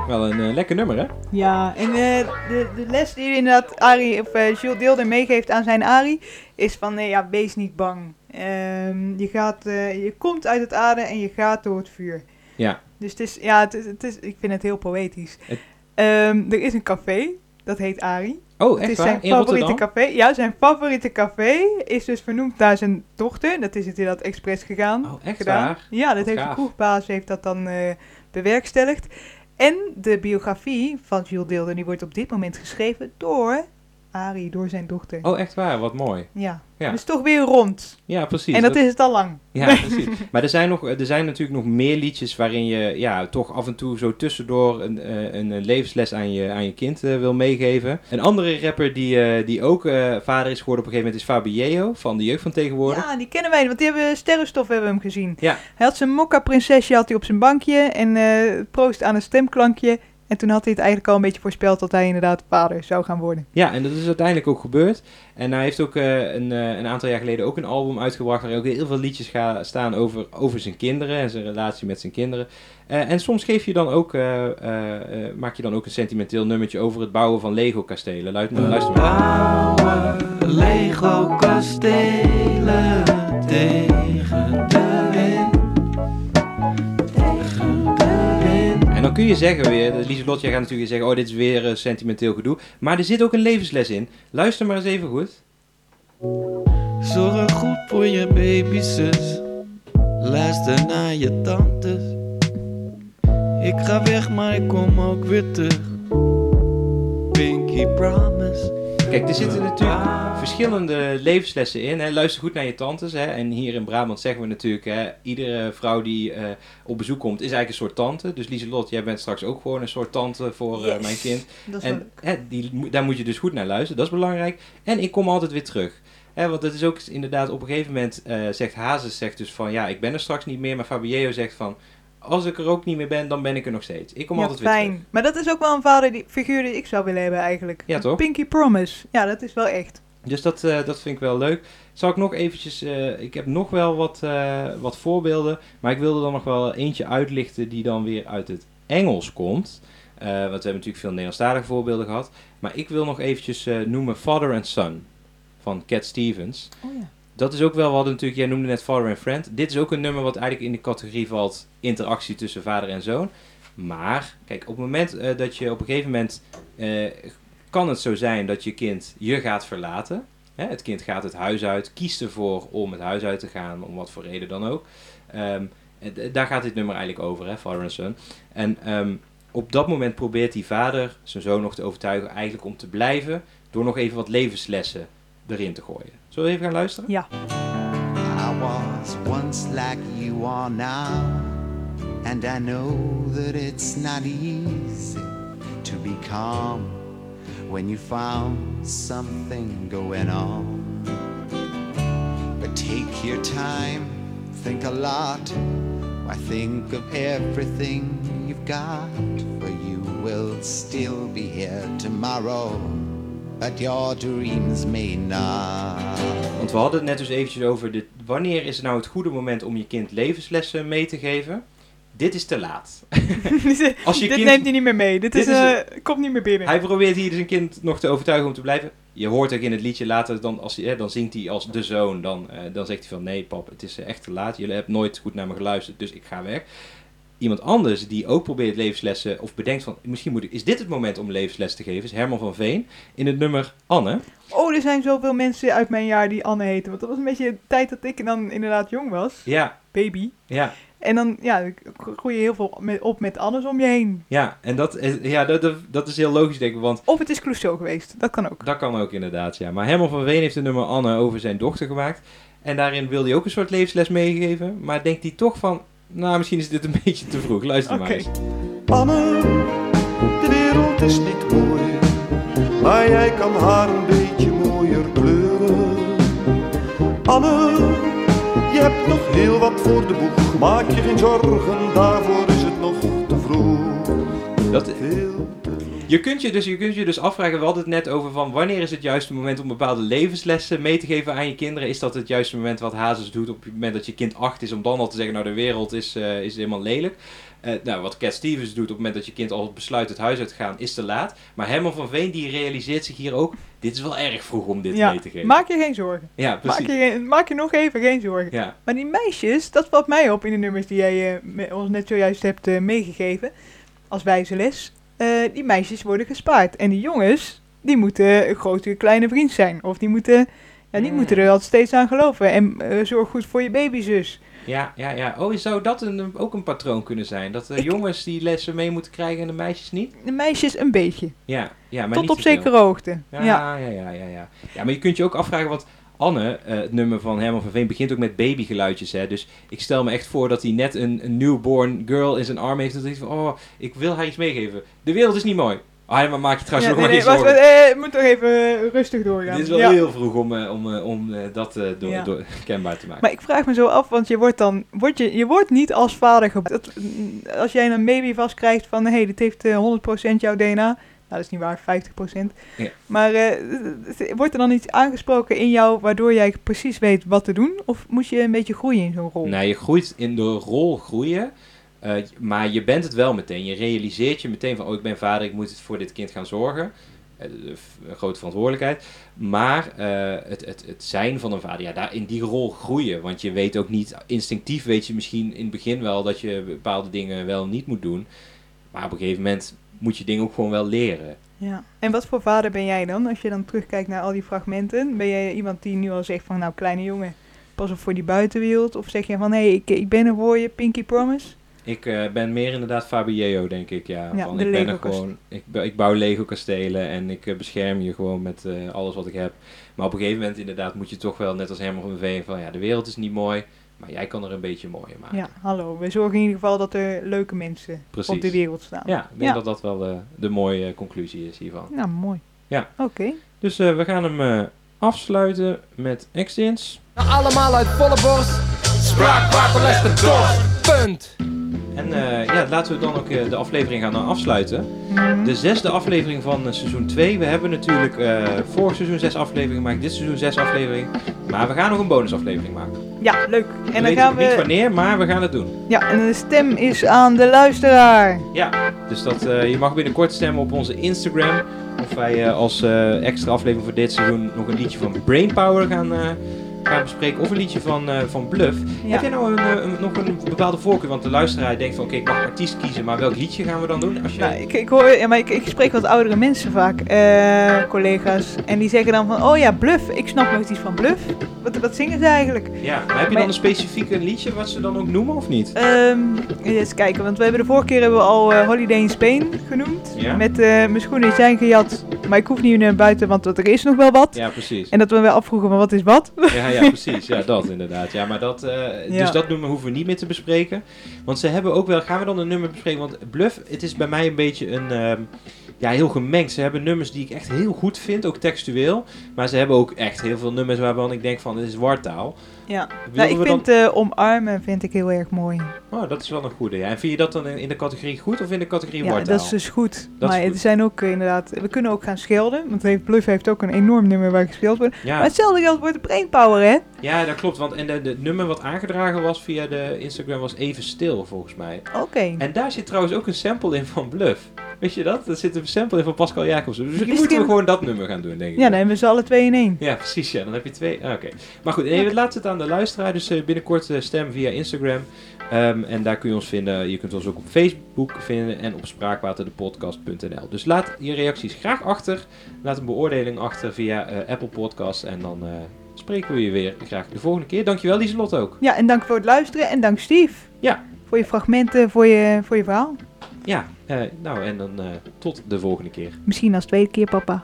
Wel een eh, lekker nummer, hè? Ja, en eh, de, de les die inderdaad Ari, of eh Jules Deelder meegeeft aan zijn Ari, is van, nee, ja, wees niet bang. Ehm, je, gaat, eh, je komt uit het aarde en je gaat door het vuur. Ja. Dus het is, ja, het is, het is, ik vind het heel poëtisch. Het- Ehm, er is een café, dat heet Ari. Oh, Het echt is waar? zijn In favoriete Rotterdam? café. Ja, zijn favoriete café is dus vernoemd naar zijn dochter. Dat is het inderdaad expres gegaan. Oh, echt gedaan. waar? Ja, dat Wat heeft de kroegbaas heeft dat dan eh, bewerkstelligd. En de biografie van Jules Deelder, die wordt op dit moment geschreven door Arie, door zijn dochter. Oh, echt waar? Wat mooi. Ja. Ja. dus toch weer rond. Ja, precies. en dat, is het al lang. Ja, precies. Maar er zijn, nog, er zijn natuurlijk nog meer liedjes waarin je ja, toch af en toe zo tussendoor een, eh, een, een levensles aan je, aan je kind eh, wil meegeven. Een andere rapper die, eh, die ook vader is geworden op een gegeven moment is Fabio van de jeugd van tegenwoordig. Ja, die kennen wij, want die hebben sterrenstof hebben hem gezien. Ja. Hij had zijn mokka prinsesje had hij op zijn bankje en proost aan een stemklankje. En toen had hij het eigenlijk al een beetje voorspeld dat hij inderdaad vader zou gaan worden. Ja, en dat is uiteindelijk ook gebeurd. En hij heeft ook eh, een, eh, een aantal jaar geleden ook een album uitgebracht waar ook heel veel liedjes ga, staan over, over zijn kinderen en zijn relatie met zijn kinderen. Eh, en soms geef je dan ook, eh, eh, eh, maak je dan ook een sentimenteel nummertje over het bouwen van Lego-kastelen. Luister, luister maar. Bouwen Lego kastelen tegen de kun je zeggen weer, Lieselot, jij gaat natuurlijk zeggen, oh dit is weer eh, sentimenteel gedoe. Maar er zit ook een levensles in. Luister maar eens even goed. Zorg goed voor je babyzus. Luister naar je tantes. Ik ga weg, maar ik kom ook weer terug. Pinky promise. Kijk, er zitten natuurlijk verschillende levenslessen in. Hè. Luister goed naar je tantes. Hè. En hier in Brabant zeggen we natuurlijk... Hè, iedere vrouw die eh, op bezoek komt is eigenlijk een soort tante. Dus Lieselot, jij bent straks ook gewoon een soort tante voor eh, mijn kind. Dat is En hè, die, daar moet je dus goed naar luisteren. Dat is belangrijk. En ik kom altijd weer terug. Hè, want het is ook inderdaad op een gegeven moment... eh, zegt Hazes zegt dus van... Ja, ik ben er straks niet meer. Maar Fabio zegt van... Als ik er ook niet meer ben, dan ben ik er nog steeds. Ik kom ja, altijd weer fijn. terug. Maar dat is ook wel een vader die, figuur die ik zou willen hebben eigenlijk. Ja, toch? Pinky Promise. Ja, dat is wel echt. Dus dat, eh, dat vind ik wel leuk. Zal ik nog eventjes... eh, ik heb nog wel wat, eh, wat voorbeelden. Maar ik wilde dan nog wel eentje uitlichten die dan weer uit het Engels komt. Want we hebben natuurlijk veel Nederlandstalige voorbeelden gehad. Maar ik wil nog eventjes noemen Father and Son van Cat Stevens. Oh ja. Dat is ook wel, we hadden natuurlijk, jij noemde net Father and Friend. Dit is ook een nummer wat eigenlijk in de categorie valt interactie tussen vader en zoon. Maar, kijk, op het moment eh, dat je op een gegeven moment, eh, kan het zo zijn dat je kind je gaat verlaten. Hè? Het kind gaat het huis uit, kiest ervoor om het huis uit te gaan, om wat voor reden dan ook. Ehm, d- daar gaat dit nummer eigenlijk over, hè, Father and Son. En ehm, op dat moment probeert die vader zijn zoon nog te overtuigen eigenlijk om te blijven, door nog even wat levenslessen erin te gooien. Zullen we even gaan luisteren? Ja. I was once like you are now, and I know that it's not easy to be calm when you found something going on. But take your time, think a lot. Why think of everything you've got? For you will still be here tomorrow, but your dreams may not. Want we hadden het net dus eventjes over dit, wanneer is nou het goede moment om je kind levenslessen mee te geven? Dit is te laat. Als je Dit kind- neemt hij niet meer mee. Dit, Dit is, is eh, een- komt niet meer binnen. Hij probeert hier dus een kind nog te overtuigen om te blijven. Je hoort ook in het liedje later, dan, als hij, hè, dan zingt hij als de zoon. Dan, eh, dan zegt hij van nee pap, het is eh, echt te laat. Jullie hebben nooit goed naar me geluisterd, dus ik ga weg. Iemand anders die ook probeert levenslessen of bedenkt van misschien moet ik, is dit het moment om levensles te geven, is Herman van Veen in het nummer Anne. Oh, er zijn zoveel mensen uit mijn jaar die Anne heten. Want dat was een beetje de tijd dat ik dan inderdaad jong was. Ja, Baby. ja. En dan ja, groei je heel veel op met Annes om je heen. Ja, en dat is, ja, dat, dat, dat is heel logisch, denk ik. Want Of het is Clouseau geweest. Dat kan ook. dat kan ook inderdaad, ja. Maar Herman van Veen heeft de nummer Anne over zijn dochter gemaakt. En daarin wil hij ook een soort levensles meegeven. Maar denkt hij toch van, nou, misschien is dit een beetje te vroeg. Luister maar Oké. eens. Anne, de wereld is niet mooi, maar jij kan haar een beetje mooier kleuren. Anne, je hebt nog heel wat voor de boeg, maak je geen zorgen, daarvoor is het nog te vroeg. Dat, Veel je, kunt je, dus, je kunt je dus afvragen, we hadden het net over van wanneer is het juiste moment om bepaalde levenslessen mee te geven aan je kinderen. Is dat het juiste moment wat Hazes doet op het moment dat je kind acht is, om dan al te zeggen, nou de wereld is, eh, is helemaal lelijk. Eh, nou, wat Cat Stevens doet op het moment dat je kind al besluit het huis uit te gaan, is te laat. Maar Herman van Veen die realiseert zich hier ook, dit is wel erg vroeg om dit Ja, mee te geven. maak je geen zorgen. ja, Maak precies. je, geen- maak je nog even geen zorgen. Ja. Maar die meisjes, dat valt mij op in de nummers die jij eh, ons net zojuist hebt meegegeven. Als wijze les. Eh, die meisjes worden gespaard. En die jongens, die moeten een grote kleine vriend zijn. Of die moeten, ja, die Mm. moeten er altijd steeds aan geloven. En eh, zorg goed voor je babyzus. Ja, ja, ja. Oh, zou dat een, ook een patroon kunnen zijn? Dat de Ik- jongens die lessen mee moeten krijgen en de meisjes niet? De meisjes een beetje. Ja, ja maar Tot niet op zekere hoogte. Ja, Ja. ja, ja, ja, ja. Ja, maar je kunt je ook afvragen, want Anne, eh, het nummer van Herman van Veen, begint ook met babygeluidjes. Hè? Dus ik stel me echt voor dat hij net een, een newborn girl in zijn arm heeft. En van, oh, ik wil haar iets meegeven. De wereld is niet mooi. Ah, maar maak je trouwens Ja, nog nee, maar nee, geen eh, ik moet toch even eh, rustig doorgaan. Dit is wel Ja. heel vroeg om, eh, om, eh, om eh, dat eh, door, Ja. door, kenbaar te maken. Maar ik vraag me zo af, want je wordt dan, word je, je wordt niet als vader geboren. Als jij een baby vastkrijgt van, hé, hey, dit heeft eh, 100% jouw DNA. Nou, dat is niet waar, 50%. Ja. Maar eh, wordt er dan iets aangesproken in jou waardoor jij precies weet wat te doen? Of moet je een beetje groeien in zo'n rol? Nee, je groeit in de rol groeien. eh, maar je bent het wel meteen. Je realiseert je meteen van, oh, ik ben vader, ik moet het voor dit kind gaan zorgen. Eh, Een grote verantwoordelijkheid. Maar het, het, het zijn van een vader, ja, daar in die rol groeien. Want je weet ook niet, instinctief weet je misschien in het begin wel dat je bepaalde dingen wel niet moet doen. Maar op een gegeven moment moet je dingen ook gewoon wel leren. Ja. En wat voor vader ben jij dan, als je dan terugkijkt naar al die fragmenten? Ben jij iemand die nu al zegt van, nou kleine jongen, pas op voor die buitenwereld? Of zeg je van, hé, hey, ik, ik ben er voor je, Pinky Promise? Ik eh, ben meer inderdaad Fabio, denk ik. Ja, Ja, van, de ik ben er gewoon. Ik, ik bouw Lego kastelen en ik eh, bescherm je gewoon met eh, alles wat ik heb. Maar op een gegeven moment inderdaad moet je toch wel, net als Herman van Veen, van ja, de wereld is niet mooi, maar jij kan er een beetje mooier maken. Ja, hallo. We zorgen in ieder geval dat er leuke mensen Precies. op de wereld staan. Ja, ik denk dat dat wel eh, de mooie conclusie is hiervan. Nou, mooi. Ja. Oké. Dus eh, we gaan hem eh, afsluiten met Extins. Allemaal uit volle borst. Spraakwaterles de dorst. Punt. En eh, ja, laten we dan ook eh, de aflevering gaan afsluiten. Mhm. De zesde aflevering van eh, seizoen 2. We hebben natuurlijk eh, vorig seizoen zes afleveringen gemaakt, dit seizoen zes afleveringen. Maar we gaan nog een bonusaflevering maken. Ja, leuk. we En dan gaan nog niet we... wanneer, maar we gaan het doen. Ja, en de stem is aan de luisteraar. Ja, dus dat, eh, je mag binnenkort stemmen op onze Instagram. Of wij eh, als eh, extra aflevering voor dit seizoen nog een liedje van Brainpower gaan, gaan bespreken. Of een liedje van, eh, van Bluff. Ja. Heb jij nou een, eh, een- nog een bepaalde voorkeur? Want de luisteraar denkt van oké, ik mag artiest kiezen, maar welk liedje gaan we dan doen? Als je... Nou, ik, ik, hoor, ja, maar ik, ik spreek wat oudere mensen vaak, eh, collega's. En die zeggen dan van, oh ja, Bluff. Ik snap nooit iets van Bluff. Wat, wat zingen ze eigenlijk? Ja, maar heb je Maar- dan een specifiek een liedje wat ze dan ook noemen of niet? Ehm eens kijken, want we hebben de vorige keer hebben we al Holiday in Spain genoemd. Ja. Met mijn schoenen zijn gejat, maar ik hoef niet naar buiten, want er is nog wel wat. Ja, precies. En dat we weer afvroegen van wat is wat. Ja, ja, precies. Ja, dat inderdaad. Ja, maar dat, eh. Dus dat nummer hoeven we niet meer te bespreken. Want ze hebben ook wel... Gaan we dan een nummer bespreken? Want Bluff, het is bij mij een beetje een... ehm, ja, heel gemengd. Ze hebben nummers die ik echt heel goed vind, ook textueel. Maar ze hebben ook echt heel veel nummers waarvan ik denk van, dit is wartaal. Ja, nou, ik vind eh, omarmen vind ik heel erg mooi. Oh, dat is wel een goede. Ja. En vind je dat dan in de categorie goed of in de categorie Ja, wartaal? dat is dus goed. Dat maar er zijn ook eh, inderdaad, we kunnen ook gaan schelden. Want heeft, Bluff heeft ook een enorm nummer waar gespeeld wordt. Ja. Maar hetzelfde geldt voor de brainpower, hè? Ja, dat klopt. Want en de, de nummer wat aangedragen was via de Instagram was even stil, volgens mij. Oké. En daar zit trouwens ook een sample in van Bluff. Weet je dat? Er zit een sample in van Pascal Jacobsen. Dus misschien moeten we gewoon dat nummer gaan doen, denk ik. Ja, dan hebben we ze alle twee in één. Ja, precies. Ja, dan heb je twee. Ah, Oké. Maar goed, en laat het aan de luisteraar. Dus eh, binnenkort eh, stem via Instagram. Ehm, en daar kun je ons vinden. Je kunt ons ook op Facebook vinden en op spraakwaterdepodcast.nl. Dus laat je reacties graag achter. Laat een beoordeling achter via eh, Apple Podcasts. En dan spreken we je weer graag de volgende keer. Dankjewel, Lieselot ook. Ja, en dank voor het luisteren en dank Steve. Ja. Voor je fragmenten, voor je, voor je verhaal. Ja, nou en dan tot de volgende keer. Misschien als tweede keer, papa.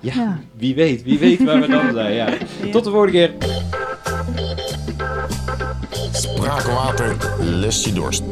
Ja, Ja. wie weet. Wie weet waar we dan zijn. Ja. Ja. Tot de volgende keer. Spraakwater lest je dorst.